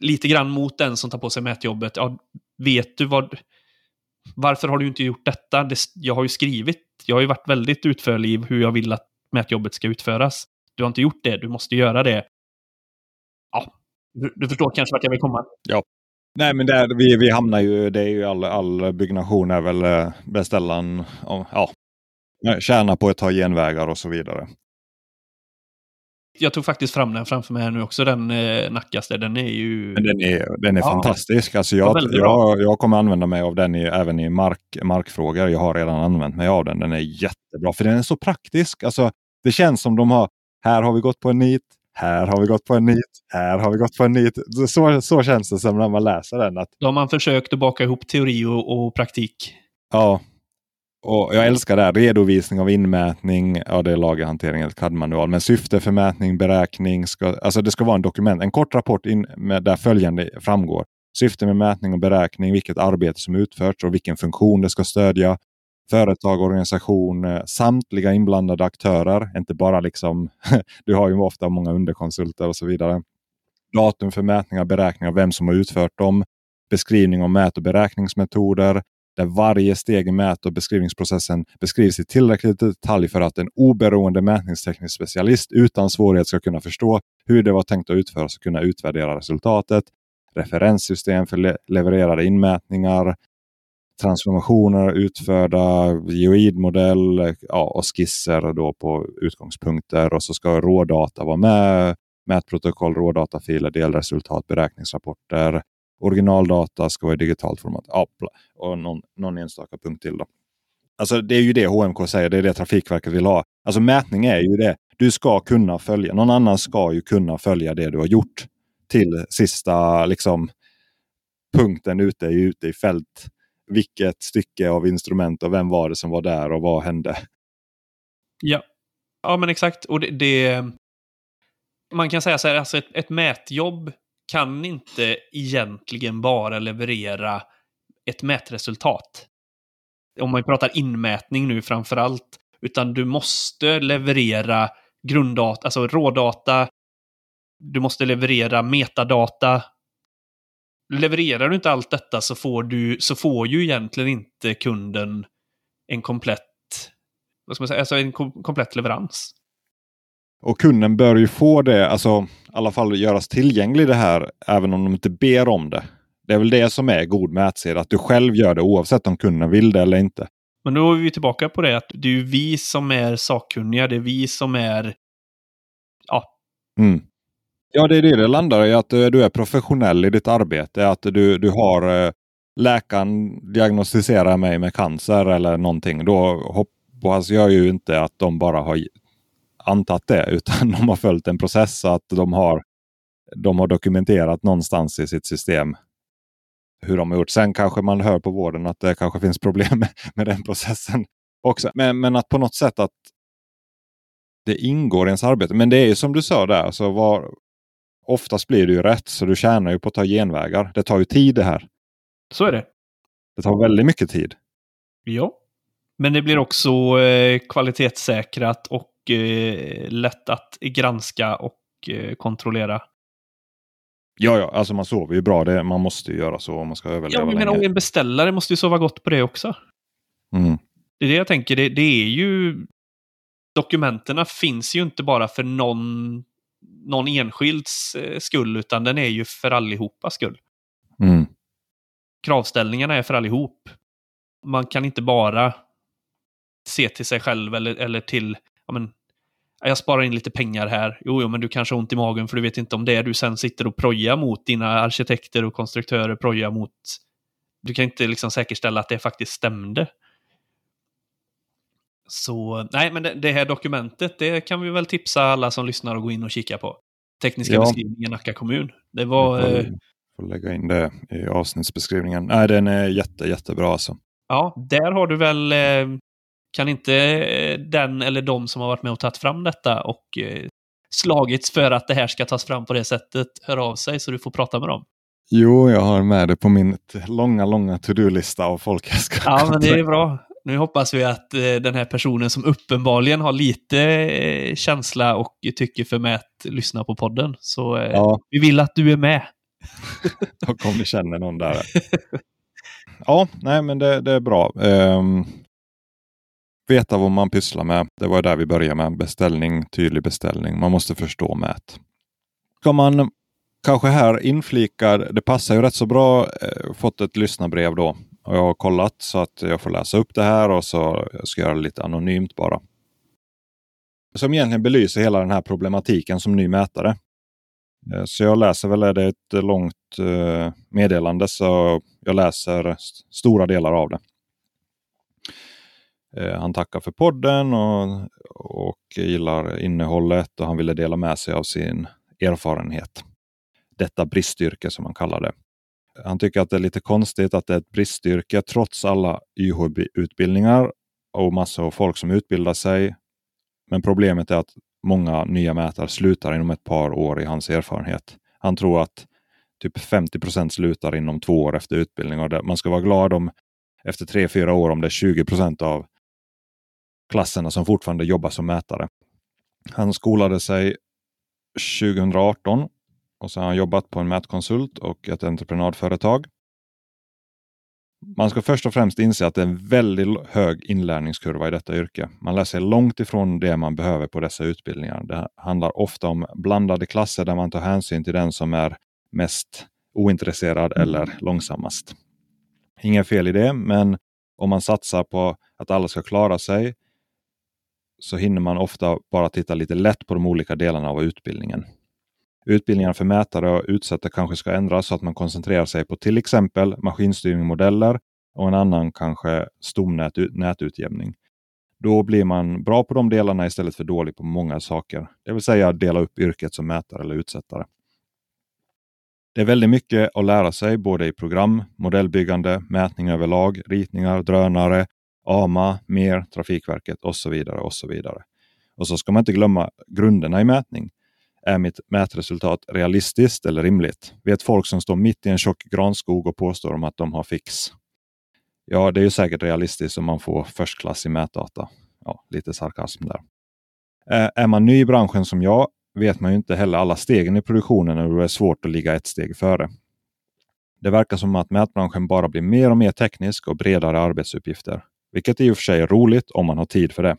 lite grann mot den som tar på sig mätjobbet. Ja, vet du vad... Varför har du inte gjort detta? Det, jag har ju skrivit, jag har ju varit väldigt utförlig i hur jag vill att mätjobbet ska utföras. Du har inte gjort det, du måste göra det. Ja, du, du förstår kanske vart jag vill komma. Ja, Nej, men där, vi, vi hamnar ju, det är ju all, all byggnation är väl eh, beställaren, ja, tjäna på att ta genvägar och så vidare. Jag tog faktiskt fram den framför mig här nu också, den eh, Nackaste. Den är ju... Men den är, den är ja. fantastisk. Alltså jag, jag, jag kommer använda mig av den i, även i mark, markfrågor. Jag har redan använt mig av den. Den är jättebra, för den är så praktisk. Alltså, det känns som de har, här har vi gått på en nit, här har vi gått på en nit, här har vi gått på en nit. Så, så känns det som när man läser den. Att... Då har man försökt att baka ihop teori och, och praktik. Ja, och jag älskar det här. Redovisning av inmätning. Ja, det är lagerhantering eller CAD-manual. Men syfte för mätning, beräkning. Ska, alltså det ska vara en dokument. En kort rapport in med, där följande framgår. Syfte med mätning och beräkning. Vilket arbete som utförts och vilken funktion det ska stödja företag, organisation, eh, samtliga inblandade aktörer. Inte bara liksom, du har ju ofta många underkonsulter och så vidare. Datum för mätningar, beräkningar, vem som har utfört dem. Beskrivning av mät och beräkningsmetoder. Där varje steg i mät och beskrivningsprocessen beskrivs i tillräcklig detalj för att en oberoende mätningsteknisk specialist utan svårighet ska kunna förstå hur det var tänkt att utföras och kunna utvärdera resultatet. Referenssystem för le levererade inmätningar, transformationer utförda, geoidmodell ja, och skisser då på utgångspunkter och så ska rådata vara med. Mätprotokoll, rådatafiler, delresultat, beräkningsrapporter. Originaldata ska vara i digitalt format. Ja, och någon, någon enstaka punkt till. Då. Alltså det är ju det HMK säger, det är det Trafikverket vill ha. Alltså mätning är ju det. Du ska kunna följa, någon annan ska ju kunna följa det du har gjort till sista liksom, punkten ute, ute i fält vilket stycke av instrument och vem var det som var där och vad hände. Ja, ja men exakt. Och det, det man kan säga så här, alltså ett, ett mätjobb kan inte egentligen bara leverera ett mätresultat. Om man pratar inmätning nu framför allt. Utan du måste leverera grunddata, alltså rådata. Du måste leverera metadata. Levererar du inte allt detta så får, du, så får ju egentligen inte kunden en komplett, vad ska man säga, alltså en kom komplett leverans. Och kunden bör ju få det, alltså i alla fall göras tillgänglig det här, även om de inte ber om det. Det är väl det som är god mätsed, att du själv gör det oavsett om kunden vill det eller inte. Men då är vi tillbaka på det att det är vi som är sakkunniga, det är vi som är... Ja. Mm. Ja, det är det det landar i, att eh, du är professionell i ditt arbete. Att du, du har eh, läkaren diagnostiserar mig med cancer eller någonting. Då hoppas jag ju inte att de bara har antagit det, utan de har följt en process så att de har, de har dokumenterat någonstans i sitt system hur de har gjort. Sen kanske man hör på vården att det kanske finns problem med, med den processen också. Men, men att på något sätt att det ingår i ens arbete. Men det är ju som du sa där, så var, oftast blir det ju rätt så du tjänar ju på att ta genvägar. Det tar ju tid det här. Så är det. Det tar väldigt mycket tid. Ja. Men det blir också eh, kvalitetssäkrat och eh, lätt att granska och eh, kontrollera. Ja, ja, alltså man sover ju bra. Det, man måste ju göra så om man ska överleva ja, men länge. en beställare måste ju sova gott på det också. Mm. Det är det jag tänker. Det, det är ju... Dokumenterna finns ju inte bara för någon, någon enskilds eh, skull, utan den är ju för allihopas skull. Mm. Kravställningarna är för allihop. Man kan inte bara se till sig själv eller, eller till ja, men, jag sparar in lite pengar här. Jo, jo, men du kanske har ont i magen för du vet inte om det är du sen sitter och projar mot dina arkitekter och konstruktörer projar mot. Du kan inte liksom säkerställa att det faktiskt stämde. Så nej, men det, det här dokumentet, det kan vi väl tipsa alla som lyssnar att gå in och kika på. Tekniska Ja. beskrivningen Nacka kommun. Det var, Vi eh, får, får lägga in det i avsnittsbeskrivningen. Nej, den är jätte, jättebra alltså. ja, där har du väl, eh, kan inte eh, den eller de som har varit med och tagit fram detta och slagits för att det här ska tas fram på det sättet, hör av sig så du får prata med dem. Jo, jag har med det på min långa, långa to-do-lista av folk jag ska Ja, men det är bra. Nu hoppas vi att eh, den här personen som uppenbarligen har lite eh, känsla och tycke för mät lyssnar på podden. Så eh, Ja, vi vill att du är med. om ni känner någon där. Ja, nej men det, det är bra. Ehm, veta vad man pysslar med. Det var där vi började med. Beställning, tydlig beställning. Man måste förstå mät. Ska man kanske här inflika, det passar ju rätt så bra, eh, fått ett lyssnarbrev då. Och jag har kollat så att jag får läsa upp det här och så jag ska jag göra det lite anonymt bara. Som egentligen belyser hela den här problematiken som ny mätare. Eh, så jag läser väl, är det ett långt eh, meddelande så jag läser stora delar av det. Eh, han tackar för podden och, och gillar innehållet och han ville dela med sig av sin erfarenhet. Detta bristyrke som han kallar det. Han tycker att det är lite konstigt att det är ett bristyrke trots alla YH-utbildningar. och massor av folk som utbildar sig. Men problemet är att många nya mätare slutar inom ett par år i hans erfarenhet. Han tror att typ 50 procent slutar inom två år efter utbildning. Och man ska vara glad om efter tre, fyra år om det är 20 procent av klasserna som fortfarande jobbar som mätare. Han skolade sig 2018 och så har han jobbat på en mätkonsult och ett entreprenadföretag. Man ska först och främst inse att det är en väldigt hög inlärningskurva i detta yrke. Man lär sig långt ifrån det man behöver på dessa utbildningar. Det handlar ofta om blandade klasser där man tar hänsyn till den som är mest ointresserad eller långsammast. Inget fel i det, men om man satsar på att alla ska klara sig så hinner man ofta bara titta lite lätt på de olika delarna av utbildningen. Utbildningarna för mätare och utsatta kanske ska ändras så att man koncentrerar sig på till exempel maskinstyrningsmodeller och en annan kanske stomnätutjämning. Då blir man bra på de delarna istället för dålig på många saker. Det vill säga dela upp yrket som mätare eller utsättare. Det är väldigt mycket att lära sig både i program, modellbyggande, mätning överlag, ritningar, drönare, AMA, mer, Trafikverket och så vidare. Och så vidare. Och så ska man inte glömma grunderna i mätning. Är mitt mätresultat realistiskt eller rimligt? Vet folk som står mitt i en tjock granskog och påstår om att de har fix? Ja, det är ju säkert realistiskt om man får förstklassig mätdata. Ja, lite sarkasm där. Är man ny i branschen som jag vet man ju inte heller alla stegen i produktionen och det är svårt att ligga ett steg före. Det verkar som att mätbranschen bara blir mer och mer teknisk och bredare arbetsuppgifter. Vilket i och för sig är roligt om man har tid för det.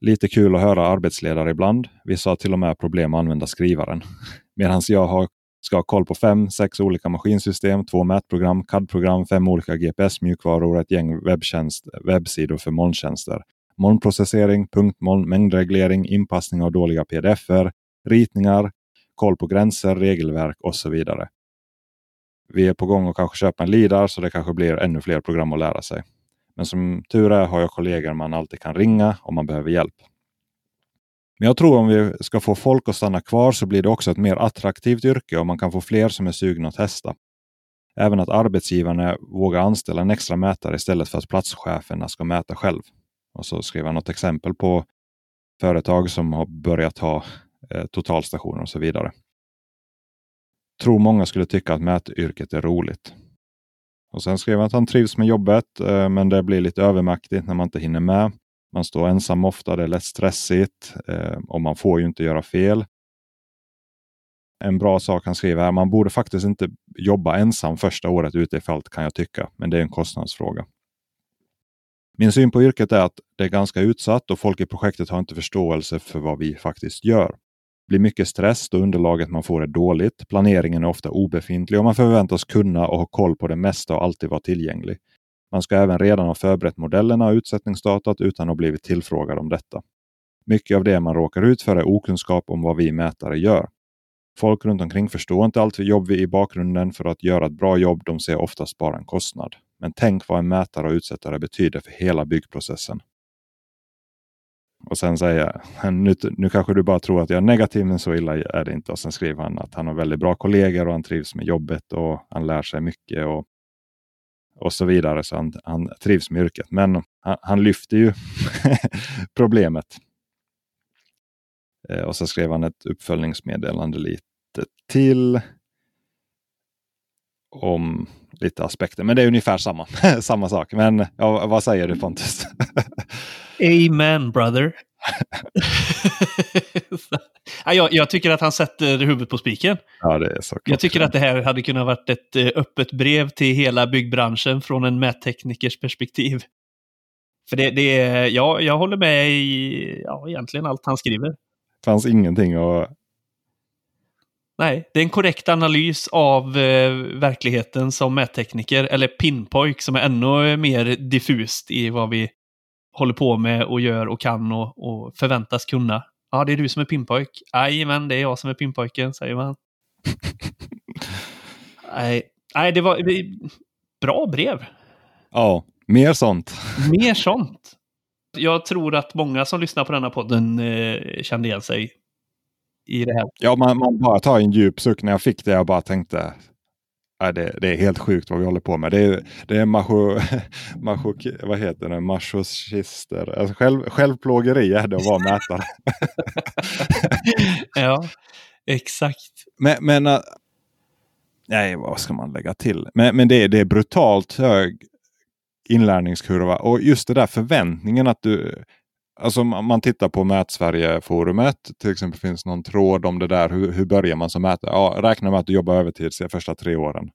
Lite kul att höra arbetsledare ibland. Vissa har till och med problem att använda skrivaren. Medan jag har, ska ha koll på fem, sex olika maskinsystem, två mätprogram, CAD-program, fem olika GPS-mjukvaror ett gäng webbtjänst, webbsidor för molntjänster. Molnprocessering, punktmoln, mängdreglering, inpassning av dåliga pdf-er, ritningar, koll på gränser, regelverk och så vidare. Vi är på gång att kanske köpa en LIDAR så det kanske blir ännu fler program att lära sig. Men som tur är har jag kollegor man alltid kan ringa om man behöver hjälp. Men jag tror om vi ska få folk att stanna kvar så blir det också ett mer attraktivt yrke och man kan få fler som är sugna att testa. Även att arbetsgivarna vågar anställa en extra mätare istället för att platscheferna ska mäta själv. Och så skriver han något exempel på företag som har börjat ha eh, totalstationer och så vidare. Tror många skulle tycka att mätyrket är roligt. Och Sen skrev han att han trivs med jobbet, eh, men det blir lite övermäktigt när man inte hinner med. Man står ensam ofta, det är lätt stressigt eh, och man får ju inte göra fel. En bra sak han skriver här, man borde faktiskt inte jobba ensam första året ute i fält kan jag tycka, men det är en kostnadsfråga. Min syn på yrket är att det är ganska utsatt och folk i projektet har inte förståelse för vad vi faktiskt gör. Blir mycket stress då underlaget man får är dåligt. Planeringen är ofta obefintlig och man förväntas kunna och ha koll på det mesta och alltid vara tillgänglig. Man ska även redan ha förberett modellerna och utsättningsdatat utan att ha blivit tillfrågad om detta. Mycket av det man råkar ut för är okunskap om vad vi mätare gör. Folk runt omkring förstår inte allt jobb vi i bakgrunden för att göra ett bra jobb. De ser oftast bara en kostnad. Men tänk vad en mätare och utsättare betyder för hela byggprocessen. Och sen säger han, nu, nu kanske du bara tror att jag är negativ, men så illa är det inte. Och sen skriver han att han har väldigt bra kollegor och han trivs med jobbet och han lär sig mycket och, och så vidare. Så han, han trivs med yrket. Men han, han lyfter ju problemet. Eh, och så skrev han ett uppföljningsmeddelande lite till om lite aspekter. Men det är ungefär samma, samma sak. Men ja, vad säger du Pontus? Amen brother. jag, jag, tycker att han sätter huvudet på spiken. Ja, det är så jag tycker att det här hade kunnat varit ett eh, öppet brev till hela byggbranschen från en mätteknikers perspektiv. För det, det är, ja, jag håller med i ja, egentligen allt han skriver. Det fanns ingenting att Nej, det är en korrekt analys av eh, verkligheten som mättekniker, eller pinpojk som är ännu mer diffust i vad vi håller på med och gör och kan och, och förväntas kunna. Ja, det är du som är pinpojk. men det är jag som är pinpojken, säger man. Nej, Nej, det var bra brev. Ja, mer sånt. Mer sånt. Jag tror att många som lyssnar på denna podden eh, kände igen sig i det här. Ja, man, man bara tar en djup suck när jag fick det. Jag bara tänkte, Nej, det, det, är helt sjukt vad vi håller på med. Det är, det är macho, macho, vad heter det? machochister. Alltså själv, självplågeri är det att vara mätare. ja, exakt. Men, men uh, nej, vad ska man lägga till? Men, men det, det är brutalt hög inlärningskurva och just det där förväntningen att du Alltså om man tittar på Mätsverige-forumet, till exempel finns någon tråd om det där. Hur, hur börjar man som mätare? Ja, räkna med att du jobbar övertid de första tre åren.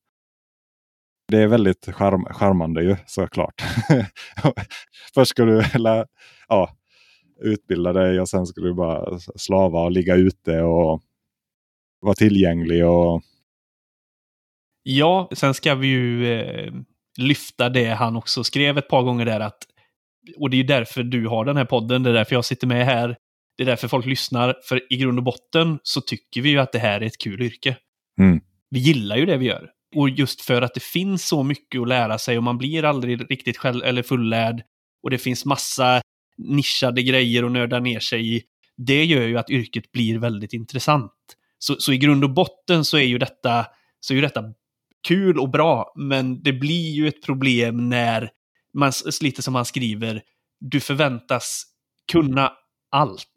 Det är väldigt charm, charmande ju såklart. Först ska du ja, utbilda dig och sen ska du bara slava och ligga ute och vara tillgänglig. Och... Ja, sen ska vi ju eh, lyfta det han också skrev ett par gånger där att och det är därför du har den här podden, det är därför jag sitter med här. Det är därför folk lyssnar. För i grund och botten så tycker vi ju att det här är ett kul yrke. Mm. Vi gillar ju det vi gör. Och just för att det finns så mycket att lära sig och man blir aldrig riktigt själv eller fullärd. Och det finns massa nischade grejer att nörda ner sig i. Det gör ju att yrket blir väldigt intressant. Så, så i grund och botten så är ju detta så är ju detta kul och bra, men det blir ju ett problem när man, lite som han skriver, du förväntas kunna allt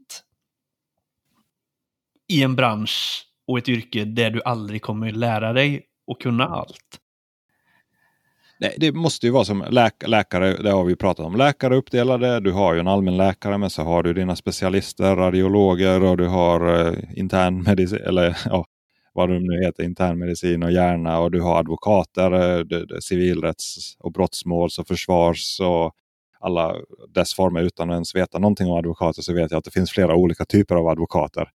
i en bransch och ett yrke där du aldrig kommer lära dig att kunna allt. Nej, det måste ju vara som läk läkare, det har vi pratat om. Läkare uppdelade, du har ju en allmän läkare men så har du dina specialister, radiologer och du har eh, internmedicin, eller ja, vad de nu heter, internmedicin och hjärna och du har advokater, eh, det, det, civilrätts och brottsmåls och försvars och alla dess former utan att ens veta någonting om advokater så vet jag att det finns flera olika typer av advokater.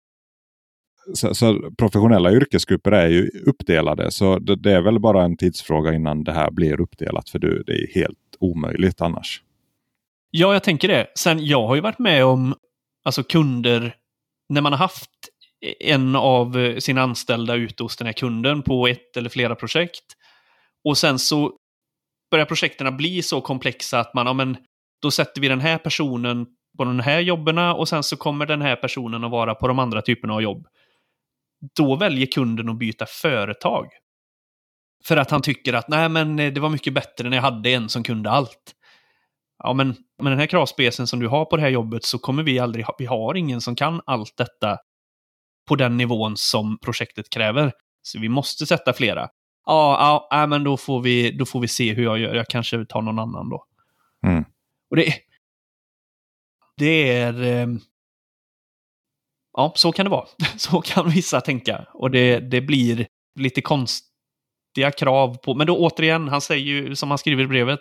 Så, så, professionella yrkesgrupper är ju uppdelade. Så det, det, är väl bara en tidsfråga innan det här blir uppdelat. För det, det är helt omöjligt annars. Ja, jag tänker det. Sen jag har ju varit med om alltså kunder när man har haft en av eh, sina anställda ute hos den här kunden på ett eller flera projekt. Och sen så börjar projekten bli så komplexa att man, ja men då sätter vi den här personen på de här jobben och sen så kommer den här personen att vara på de andra typerna av jobb då väljer kunden att byta företag. För att han tycker att nej men eh, det var mycket bättre när jag hade en som kunde allt. Ja men med den här kravspecen som du har på det här jobbet så kommer vi aldrig ha, vi har ingen som kan allt detta på den nivån som projektet kräver. Så vi måste sätta flera. Ja, ja, men då får, vi, då får vi se hur jag gör. Jag kanske tar någon annan då. Mm. Och det, det är... Eh, ja, så kan det vara. Så kan vissa tänka. Och det, det blir lite konstiga krav på... Men då återigen, han säger ju, som han skriver i brevet,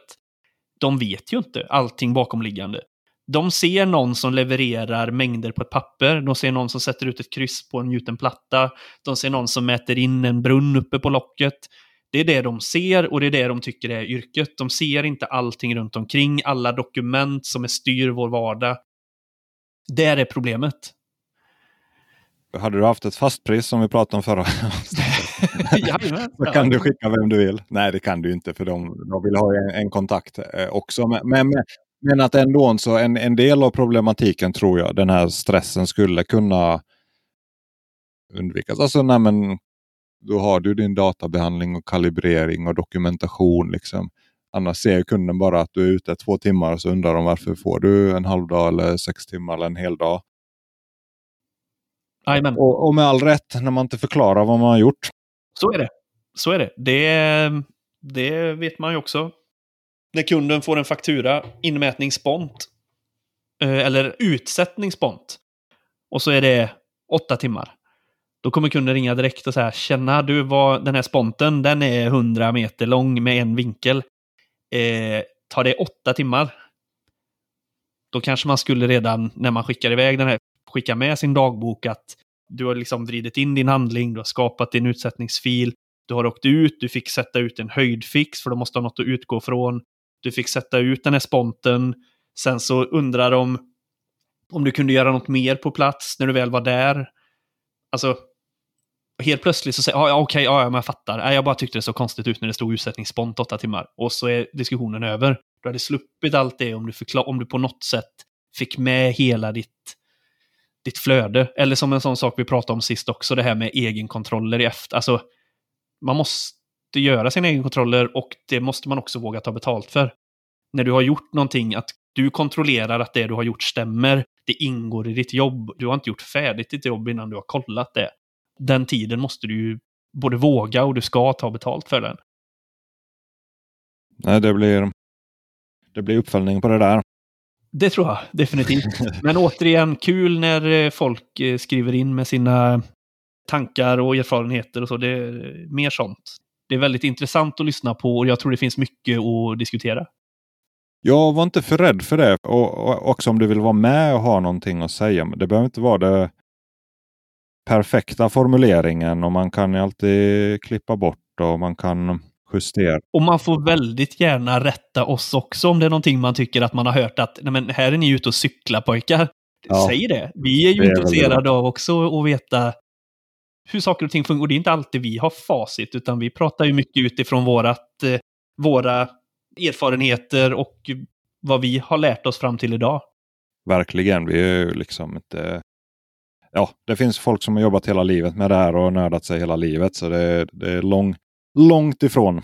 de vet ju inte allting bakomliggande. De ser någon som levererar mängder på ett papper. De ser någon som sätter ut ett kryss på en gjuten platta. De ser någon som mäter in en brunn uppe på locket. Det är det de ser och det är det de tycker är yrket. De ser inte allting runt omkring, alla dokument som är styr vår vardag. Det är problemet. Hade du haft ett fastpris som vi pratade om förra Så kan du skicka vem du vill. Nej, det kan du inte för de, de vill ha en, en kontakt eh, också. Men, men, men, att ändå så en, en del av problematiken tror jag, den här stressen skulle kunna undvikas. Alltså, nej, men, då har du din databehandling och kalibrering och dokumentation. Liksom. Annars ser kunden bara att du är ute två timmar och så undrar de varför får du en halv dag eller sex timmar eller en hel dag. Och, och, med all rätt när man inte förklarar vad man har gjort. Så är det. Så är det. Det, det vet man ju också. När kunden får en faktura, inmätning spont. Eh, eller utsättning spont. Och så är det åtta timmar. Då kommer kunden ringa direkt och säga Känna du vad den här sponten, den är 100 meter lång med en vinkel. Eh, tar det åtta timmar? Då kanske man skulle redan när man skickar iväg den här skicka med sin dagbok att du har liksom vridit in din handling, du har skapat din utsättningsfil, du har åkt ut, du fick sätta ut en höjdfix för du måste ha något att utgå från. Du fick sätta ut den här sponten. Sen så undrar de om du kunde göra något mer på plats när du väl var där. Alltså, helt plötsligt så säger ah, ja okej, okay, ja, men jag fattar. Jag bara tyckte det såg konstigt ut när det stod utsättningsspont åtta timmar. Och så är diskussionen över. Du hade sluppit allt det om du, om du på något sätt fick med hela ditt ditt flöde. Eller som en sån sak vi pratade om sist också, det här med egenkontroller i efter. Alltså, man måste göra sina egenkontroller och det måste man också våga ta betalt för. När du har gjort någonting, att du kontrollerar att det du har gjort stämmer. Det ingår i ditt jobb. Du har inte gjort färdigt ditt jobb innan du har kollat det. Den tiden måste du ju både våga och du ska ta betalt för den. Nej, det blir, det blir uppföljning på det där. Det tror jag definitivt. Men återigen, kul när eh, folk eh, skriver in med sina tankar och erfarenheter och så. Det är mer sånt. Det är väldigt intressant att lyssna på och jag tror det finns mycket att diskutera. Jag var inte för rädd för det. Och också om du vill vara med och ha någonting att säga. Det behöver inte vara det perfekta formuleringen och man kan ju alltid klippa bort och man kan justera. Och man får väldigt gärna rätta oss också om det är någonting man tycker att man har hört att Nej, men här är ni ute och cyklar pojkar. Ja. Säg det. Vi är ju det intresserade av också att veta hur saker och ting fungerar. Och det är inte alltid vi har facit, utan vi pratar ju mycket utifrån vårat, eh, våra erfarenheter och vad vi har lärt oss fram till idag. Verkligen. Vi är ju liksom inte ja, det finns folk som har jobbat hela livet med det här och nördat sig hela livet. Så det, det är lång, långt ifrån.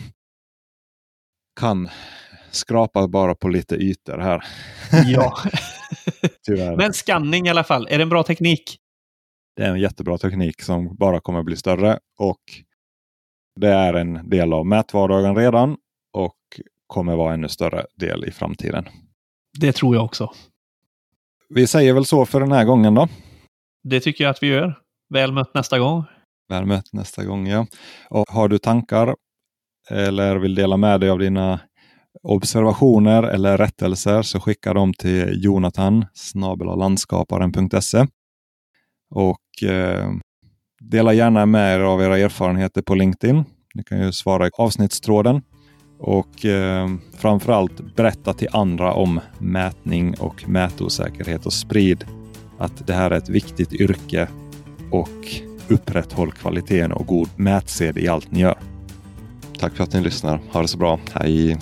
Kan skrapa bara på lite ytor här. Ja. Men scanning i alla fall, är det en bra teknik? Det är en jättebra teknik som bara kommer bli större. Och det är en del av mätvardagen redan och kommer vara ännu större del i framtiden. Det tror jag också. Vi säger väl så för den här gången då. Det tycker jag att vi gör. Väl mött nästa gång. Väl mött nästa gång ja. Och har du tankar eller vill dela med dig av dina observationer eller rättelser så skicka dem till Jonathan landskaparen.se. Och eh, dela gärna med er av era erfarenheter på LinkedIn. Ni kan ju svara i avsnittstråden. Och eh, framförallt berätta till andra om mätning och mätosäkerhet och sprid att det här är ett viktigt yrke och upprätthåll kvaliteten och god mätsed i allt ni gör. Tack för att ni lyssnar. Ha det så bra. Hej!